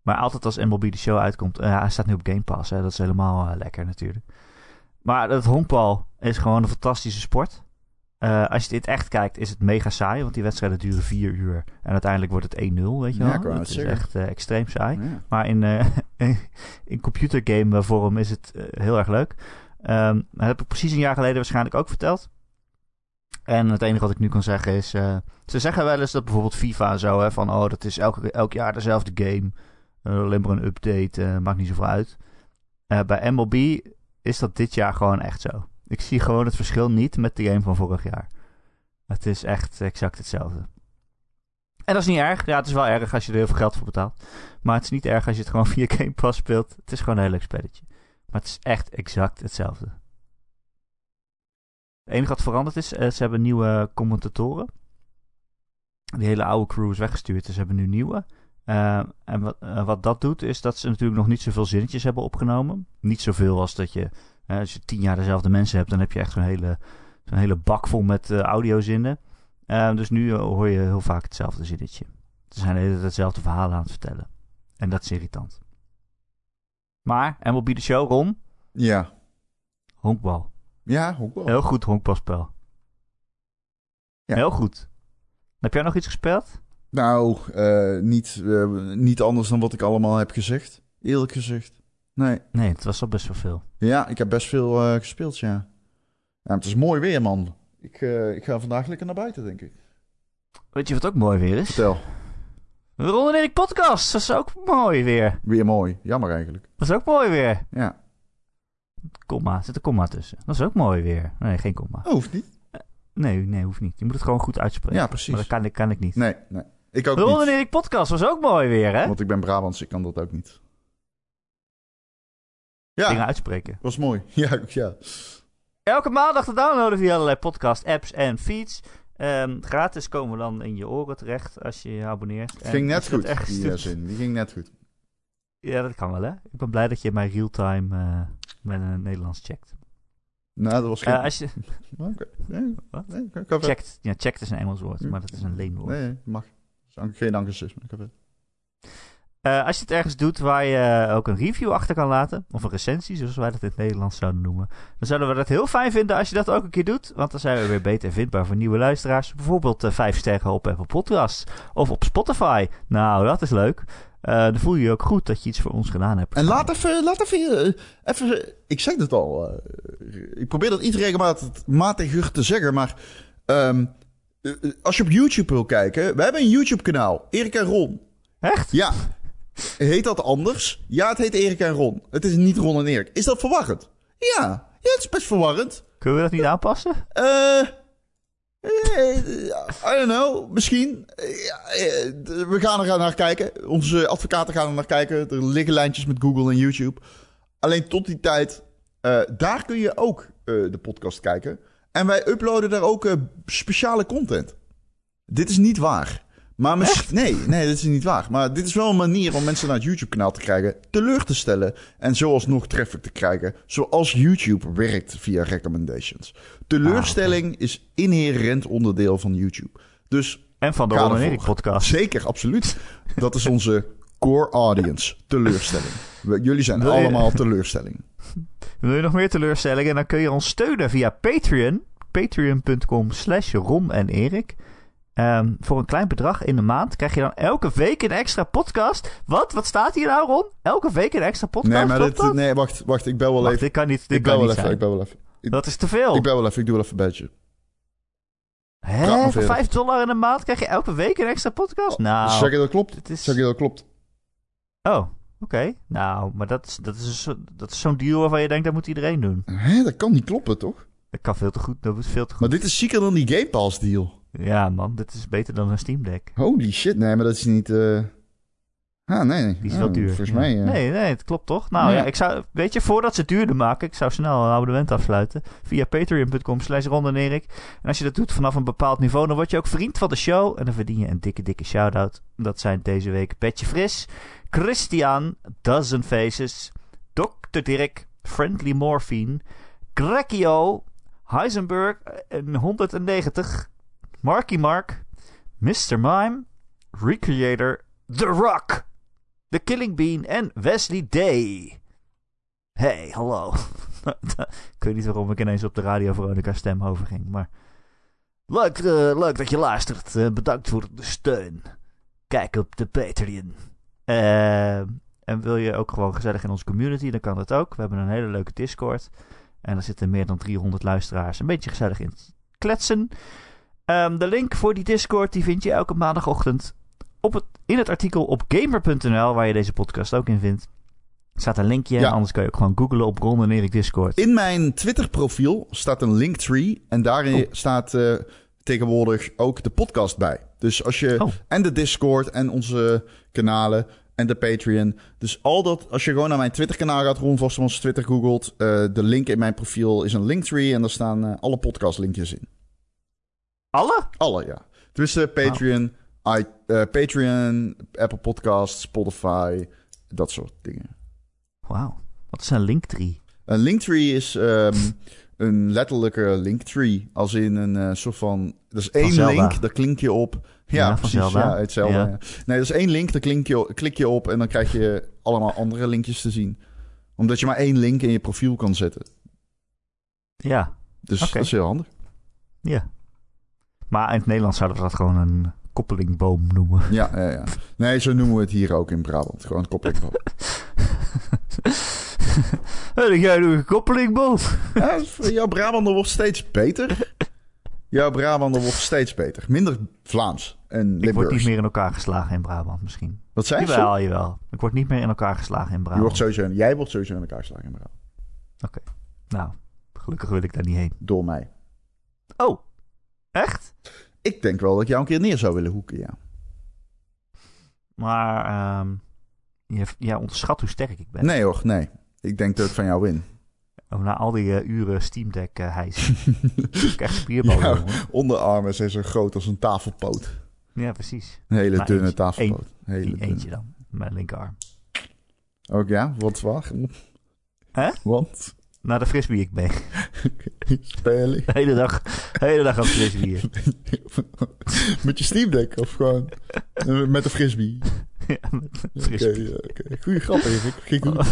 [SPEAKER 1] Maar altijd als MLB The Show uitkomt... eh, hij staat nu op Game Pass, hè, dat is helemaal eh, lekker natuurlijk. Maar het honkbal is gewoon een fantastische sport. Eh, als je dit echt kijkt, is het mega saai. Want die wedstrijden duren vier uur. En uiteindelijk wordt het 1-0, weet je
[SPEAKER 2] Ja,
[SPEAKER 1] wel.
[SPEAKER 2] wou
[SPEAKER 1] dat is
[SPEAKER 2] zeggen.
[SPEAKER 1] echt extreem saai.
[SPEAKER 2] Ja.
[SPEAKER 1] Maar in, <laughs> in computergame vorm is het heel erg leuk. Ehm, dat heb ik precies een jaar geleden waarschijnlijk ook verteld. En het enige wat ik nu kan zeggen is... ze zeggen wel eens dat bijvoorbeeld FIFA zo... Hè, van oh, dat is elke, elk jaar dezelfde game. Eh, alleen maar een update, eh, maakt niet zoveel uit. Eh, bij MLB is dat dit jaar gewoon echt zo. Ik zie gewoon het verschil niet met de game van vorig jaar. Het is echt exact hetzelfde. En dat is niet erg. Ja, het is wel erg als je er heel veel geld voor betaalt. Maar het is niet erg als je het gewoon <laughs> via Game Pass speelt. Het is gewoon een heel leuk spelletje. Maar het is echt exact hetzelfde. Het enige wat veranderd is, ze hebben nieuwe commentatoren. Die hele oude crew is weggestuurd, dus ze hebben nu nieuwe. Eh, en wat, eh, wat dat doet, is dat ze natuurlijk nog niet zoveel zinnetjes hebben opgenomen. Niet zoveel als dat je, eh, als je tien jaar dezelfde mensen hebt, dan heb je echt zo'n hele, zo'n hele bak vol met audiozinnen. Dus nu hoor je heel vaak hetzelfde zinnetje. Ze zijn de hele tijd hetzelfde verhaal aan het vertellen. En dat is irritant. Maar, MLB de Show, Ron,
[SPEAKER 2] Ja.
[SPEAKER 1] honkbal.
[SPEAKER 2] Ja, wel.
[SPEAKER 1] Heel goed honkbalspel.
[SPEAKER 2] Ja.
[SPEAKER 1] Heel goed. Heb jij nog iets gespeeld?
[SPEAKER 2] Nou, eh, niet, eh, niet anders dan wat ik allemaal heb gezegd. Eerlijk gezegd. Nee.
[SPEAKER 1] Nee, het was al best wel veel.
[SPEAKER 2] Ja, ik heb best veel eh, gespeeld, ja. ja. Het is mooi weer, man. Ik, ik ga vandaag lekker naar buiten, denk ik.
[SPEAKER 1] Weet je wat ook mooi weer is?
[SPEAKER 2] Vertel.
[SPEAKER 1] Ron en Erik podcast. Dat is ook mooi weer.
[SPEAKER 2] Weer mooi. Jammer eigenlijk.
[SPEAKER 1] Dat is ook mooi weer.
[SPEAKER 2] Ja.
[SPEAKER 1] Komma, zit een komma tussen. Dat is ook mooi weer. Nee, geen komma.
[SPEAKER 2] Oh, hoeft niet.
[SPEAKER 1] Nee, nee, hoeft niet. Je moet het gewoon goed uitspreken.
[SPEAKER 2] Ja, precies.
[SPEAKER 1] Maar dat kan ik, kan ik niet.
[SPEAKER 2] Nee, nee. Ik ook
[SPEAKER 1] De Ron en. Erik podcast was ook mooi weer, hè?
[SPEAKER 2] Want ik ben Brabants, ik kan dat ook niet.
[SPEAKER 1] Dingen
[SPEAKER 2] Ja,
[SPEAKER 1] uitspreken.
[SPEAKER 2] was mooi. <laughs> Ja, ja.
[SPEAKER 1] Elke maandag te downloaden via allerlei podcast apps en feeds. Ehm, gratis komen we dan in je oren terecht als je je abonneert.
[SPEAKER 2] Het
[SPEAKER 1] En
[SPEAKER 2] ging net goed, die
[SPEAKER 1] doet-
[SPEAKER 2] eh, zin. Die ging net goed.
[SPEAKER 1] Ja, dat kan wel, hè? Ik ben blij dat je mij real-time eh, met een Nederlands checkt.
[SPEAKER 2] Nou, dat was geen...
[SPEAKER 1] Eh, als je <laughs>
[SPEAKER 2] Oké. Nee, nee,
[SPEAKER 1] checkt, ja, checkt is een Engels woord, maar dat is een leenwoord.
[SPEAKER 2] Nee, nee, mag. Geen anglicisme. Ik heb het.
[SPEAKER 1] Eh, als je het ergens doet waar je ook een review achter kan laten, of een recensie, zoals wij dat in het Nederlands zouden noemen, dan zouden we dat heel fijn vinden als je dat ook een keer doet, want dan zijn we weer beter vindbaar voor nieuwe luisteraars. Bijvoorbeeld eh, vijf sterren op Apple Podcasts of op Spotify. Nou, dat is leuk. Eh, dan voel je je ook goed dat je iets voor ons gedaan hebt.
[SPEAKER 2] En laat even, laat even, eh, even, ik zeg het al, eh, ik probeer dat iets regelmatig te zeggen, maar ehm, eh, eh, als je op YouTube wil kijken, we hebben een YouTube kanaal, Erik en Ron.
[SPEAKER 1] Echt?
[SPEAKER 2] Ja, heet dat anders? Ja, het heet Erik en Ron. Het is niet Ron en Erik. Is dat verwarrend? Ja, ja, het is best verwarrend.
[SPEAKER 1] Kunnen we dat niet aanpassen?
[SPEAKER 2] Eh, eh, I don't know, misschien. Eh, eh, we gaan er naar kijken. Onze advocaten gaan er naar kijken. Er liggen lijntjes met Google en YouTube. Alleen tot die tijd, eh, daar kun je ook eh, de podcast kijken. En wij uploaden daar ook eh, speciale content. Dit is niet waar. Maar nee, nee, dit is niet waar. Maar dit is wel een manier om mensen naar het YouTube-kanaal te krijgen, teleur te stellen en zoals nog traffic te krijgen, zoals YouTube werkt via recommendations. Teleurstelling is inherent onderdeel van YouTube. Dus
[SPEAKER 1] En van de Ron en. Erik podcast.
[SPEAKER 2] zeker, absoluut. Dat is onze core audience. Teleurstelling. Jullie zijn
[SPEAKER 1] je-
[SPEAKER 2] allemaal teleurstelling. <laughs>
[SPEAKER 1] Wil je nog meer teleurstellingen? Dan kun je ons steunen via Patreon. Patreon.com slash Ron en Erik. Ehm, voor een klein bedrag in de maand krijg je dan elke week een extra podcast. Wat? Wat staat hier nou, Ron? Elke week een extra podcast?
[SPEAKER 2] Nee, maar dit,
[SPEAKER 1] dat?
[SPEAKER 2] nee, wacht, wacht. Ik bel wel
[SPEAKER 1] Wacht,
[SPEAKER 2] even.
[SPEAKER 1] dit kan niet, dit
[SPEAKER 2] Ik bel
[SPEAKER 1] kan
[SPEAKER 2] wel
[SPEAKER 1] niet
[SPEAKER 2] even. Ik bel wel even. Ik,
[SPEAKER 1] Dat is te veel.
[SPEAKER 2] ik bel wel even. Ik doe wel even een beetje.
[SPEAKER 1] Hè? Voor
[SPEAKER 2] verder.
[SPEAKER 1] 5 dollar in de maand krijg je elke week een extra podcast? Nou,
[SPEAKER 2] Zeg je dat klopt?
[SPEAKER 1] is...
[SPEAKER 2] Zeg je dat klopt?
[SPEAKER 1] Oh, oké. Nou, maar dat is, dat, is, zo- dat is zo'n deal waarvan je denkt, dat moet iedereen doen.
[SPEAKER 2] Hè, dat kan niet kloppen, toch?
[SPEAKER 1] Dat kan veel te goed, dat is veel te goed.
[SPEAKER 2] Maar dit is zieker dan die Game Pass deal.
[SPEAKER 1] Ja man, dit is beter dan een Steam Deck.
[SPEAKER 2] Holy shit, nee, maar dat is niet... eh Ah, nee, nee.
[SPEAKER 1] Die is wel duur.
[SPEAKER 2] Volgens
[SPEAKER 1] Ja.
[SPEAKER 2] mij... eh,
[SPEAKER 1] Nee, nee, het klopt toch? Nou
[SPEAKER 2] Ja.
[SPEAKER 1] ja. ik zou, weet je, voordat ze het duurder maken, ik zou snel een abonnement afsluiten. Via patreon.com slash Ron en Erik. En als je dat doet vanaf een bepaald niveau, dan word je ook vriend van de show. En dan verdien je een dikke, dikke shout-out. Dat zijn deze week Petje Fris, Christian, Dozen Faces, Dr. Dirk, Friendly Morphine, Grekio, Heisenberg eh, 190, Marky Mark, Mr. Mime, Recreator, The Rock, The Killing Bean en Wesley Day. Hey, hallo. <laughs> ik weet niet waarom ik ineens op de radio Veronica stem overging, maar... Leuk, eh, leuk dat je luistert. Eh, bedankt voor de steun. Kijk op de Patreon. Eh, en wil je ook gewoon gezellig in onze community, dan kan dat ook. We hebben een hele leuke Discord. En er zitten meer dan 300 luisteraars een beetje gezellig in kletsen. Ehm, de link voor die Discord die vind je elke maandagochtend op het, in het artikel op gamer.nl, waar je deze podcast ook in vindt. Er staat een linkje,
[SPEAKER 2] Ja.
[SPEAKER 1] anders kan je ook gewoon googlen op Ron en Erik Discord.
[SPEAKER 2] In mijn Twitter-profiel staat een linktree. En daarin
[SPEAKER 1] Oh.
[SPEAKER 2] staat eh, tegenwoordig ook de podcast bij. Dus als je.
[SPEAKER 1] Oh.
[SPEAKER 2] En de Discord en onze kanalen. En de Patreon. Dus al dat. Als je gewoon naar mijn Twitter-kanaal gaat, Ron Vostemans Twitter googelt. eh, de link in mijn profiel is een linktree. En daar staan eh, alle podcast-linkjes in.
[SPEAKER 1] Alle?
[SPEAKER 2] Alle, ja. Dus eh, Patreon, I, eh, Patreon, Apple Podcasts, Spotify. Dat soort dingen.
[SPEAKER 1] Wauw, wat is een linktree?
[SPEAKER 2] Een linktree is ehm, <laughs> een letterlijke linktree. Als in een eh, soort van... Dat is één
[SPEAKER 1] Zelda.
[SPEAKER 2] link, daar klink je op. Ja, precies. Ja, hetzelfde.
[SPEAKER 1] Ja.
[SPEAKER 2] Nee, dat is één link, daar klink je, klik je op... en dan krijg je allemaal andere linkjes te zien. Omdat je maar één link in je profiel kan zetten.
[SPEAKER 1] Ja,
[SPEAKER 2] Dus dat is heel handig.
[SPEAKER 1] ja. Maar in het Nederlands zouden we dat gewoon een koppelingboom noemen.
[SPEAKER 2] Ja, ja, ja. Nee, zo noemen we het hier ook in Brabant. Gewoon koppeling. <laughs>
[SPEAKER 1] Dan ga je nog een koppelingboom.
[SPEAKER 2] ja, jouw Brabander wordt steeds beter. Jouw Brabander wordt steeds beter. Minder Vlaams en
[SPEAKER 1] Ik word
[SPEAKER 2] Limburgs.
[SPEAKER 1] niet meer in elkaar geslagen in Brabant misschien.
[SPEAKER 2] Wat zei je?
[SPEAKER 1] Jawel, jawel. Ik word niet meer in elkaar geslagen in
[SPEAKER 2] Je
[SPEAKER 1] Brabant.
[SPEAKER 2] wordt sowieso, jij wordt sowieso in elkaar geslagen in Brabant.
[SPEAKER 1] Nou, gelukkig wil ik daar niet heen.
[SPEAKER 2] Door mij.
[SPEAKER 1] Oh, echt?
[SPEAKER 2] Ik denk wel dat ik jou een keer neer zou willen hoeken, ja.
[SPEAKER 1] Maar ehm je, jij onderschat hoe sterk ik ben.
[SPEAKER 2] Nee hoor, nee. Ik denk dat ik van jou win.
[SPEAKER 1] Oh, na al die eh, uren Steam Deck uh, hijs. <laughs> ik echt spierballen,
[SPEAKER 2] Ja. Onderarmen zijn zo groot als een tafelpoot.
[SPEAKER 1] Ja, precies.
[SPEAKER 2] Een hele
[SPEAKER 1] Maar
[SPEAKER 2] dunne
[SPEAKER 1] eentje.
[SPEAKER 2] tafelpoot. Hele dunne.
[SPEAKER 1] eentje dan. Mijn linkerarm.
[SPEAKER 2] Ook ja, wat zwaar.
[SPEAKER 1] Hè?
[SPEAKER 2] Want?
[SPEAKER 1] Naar de frisbee ik ben. <laughs>
[SPEAKER 2] Spelen.
[SPEAKER 1] De hele dag, de hele dag aan frisbee. <laughs>
[SPEAKER 2] Met je Steam Deck of gewoon eh, met een frisbee?
[SPEAKER 1] ja, met
[SPEAKER 2] Oké,
[SPEAKER 1] frisbee.
[SPEAKER 2] Goeie grap, Erik. Ging goed.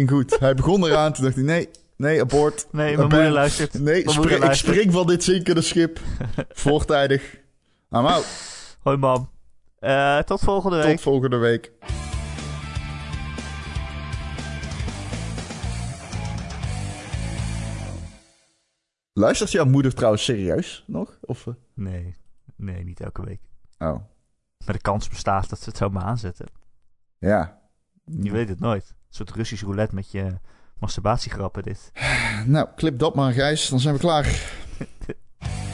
[SPEAKER 2] Ging goed. Hij begon eraan, toen dacht hij, nee, nee, abort.
[SPEAKER 1] Nee, mijn
[SPEAKER 2] Abort.
[SPEAKER 1] moeder luistert.
[SPEAKER 2] Nee,
[SPEAKER 1] moeder
[SPEAKER 2] ik spring van dit zinkende schip. <laughs> Voortijdig. I'm out.
[SPEAKER 1] Hoi mam. Eh, tot volgende week.
[SPEAKER 2] Tot volgende week. Luistert jouw moeder trouwens serieus nog? Of, eh?
[SPEAKER 1] Nee, nee, niet elke week.
[SPEAKER 2] Oh,
[SPEAKER 1] Maar de kans bestaat dat ze het zo maar aanzetten.
[SPEAKER 2] ja.
[SPEAKER 1] Je weet het nooit soort Russisch roulette met je masturbatiegrappen dit.
[SPEAKER 2] Nou, clip dat maar, Gijs. Dan zijn we klaar. <laughs>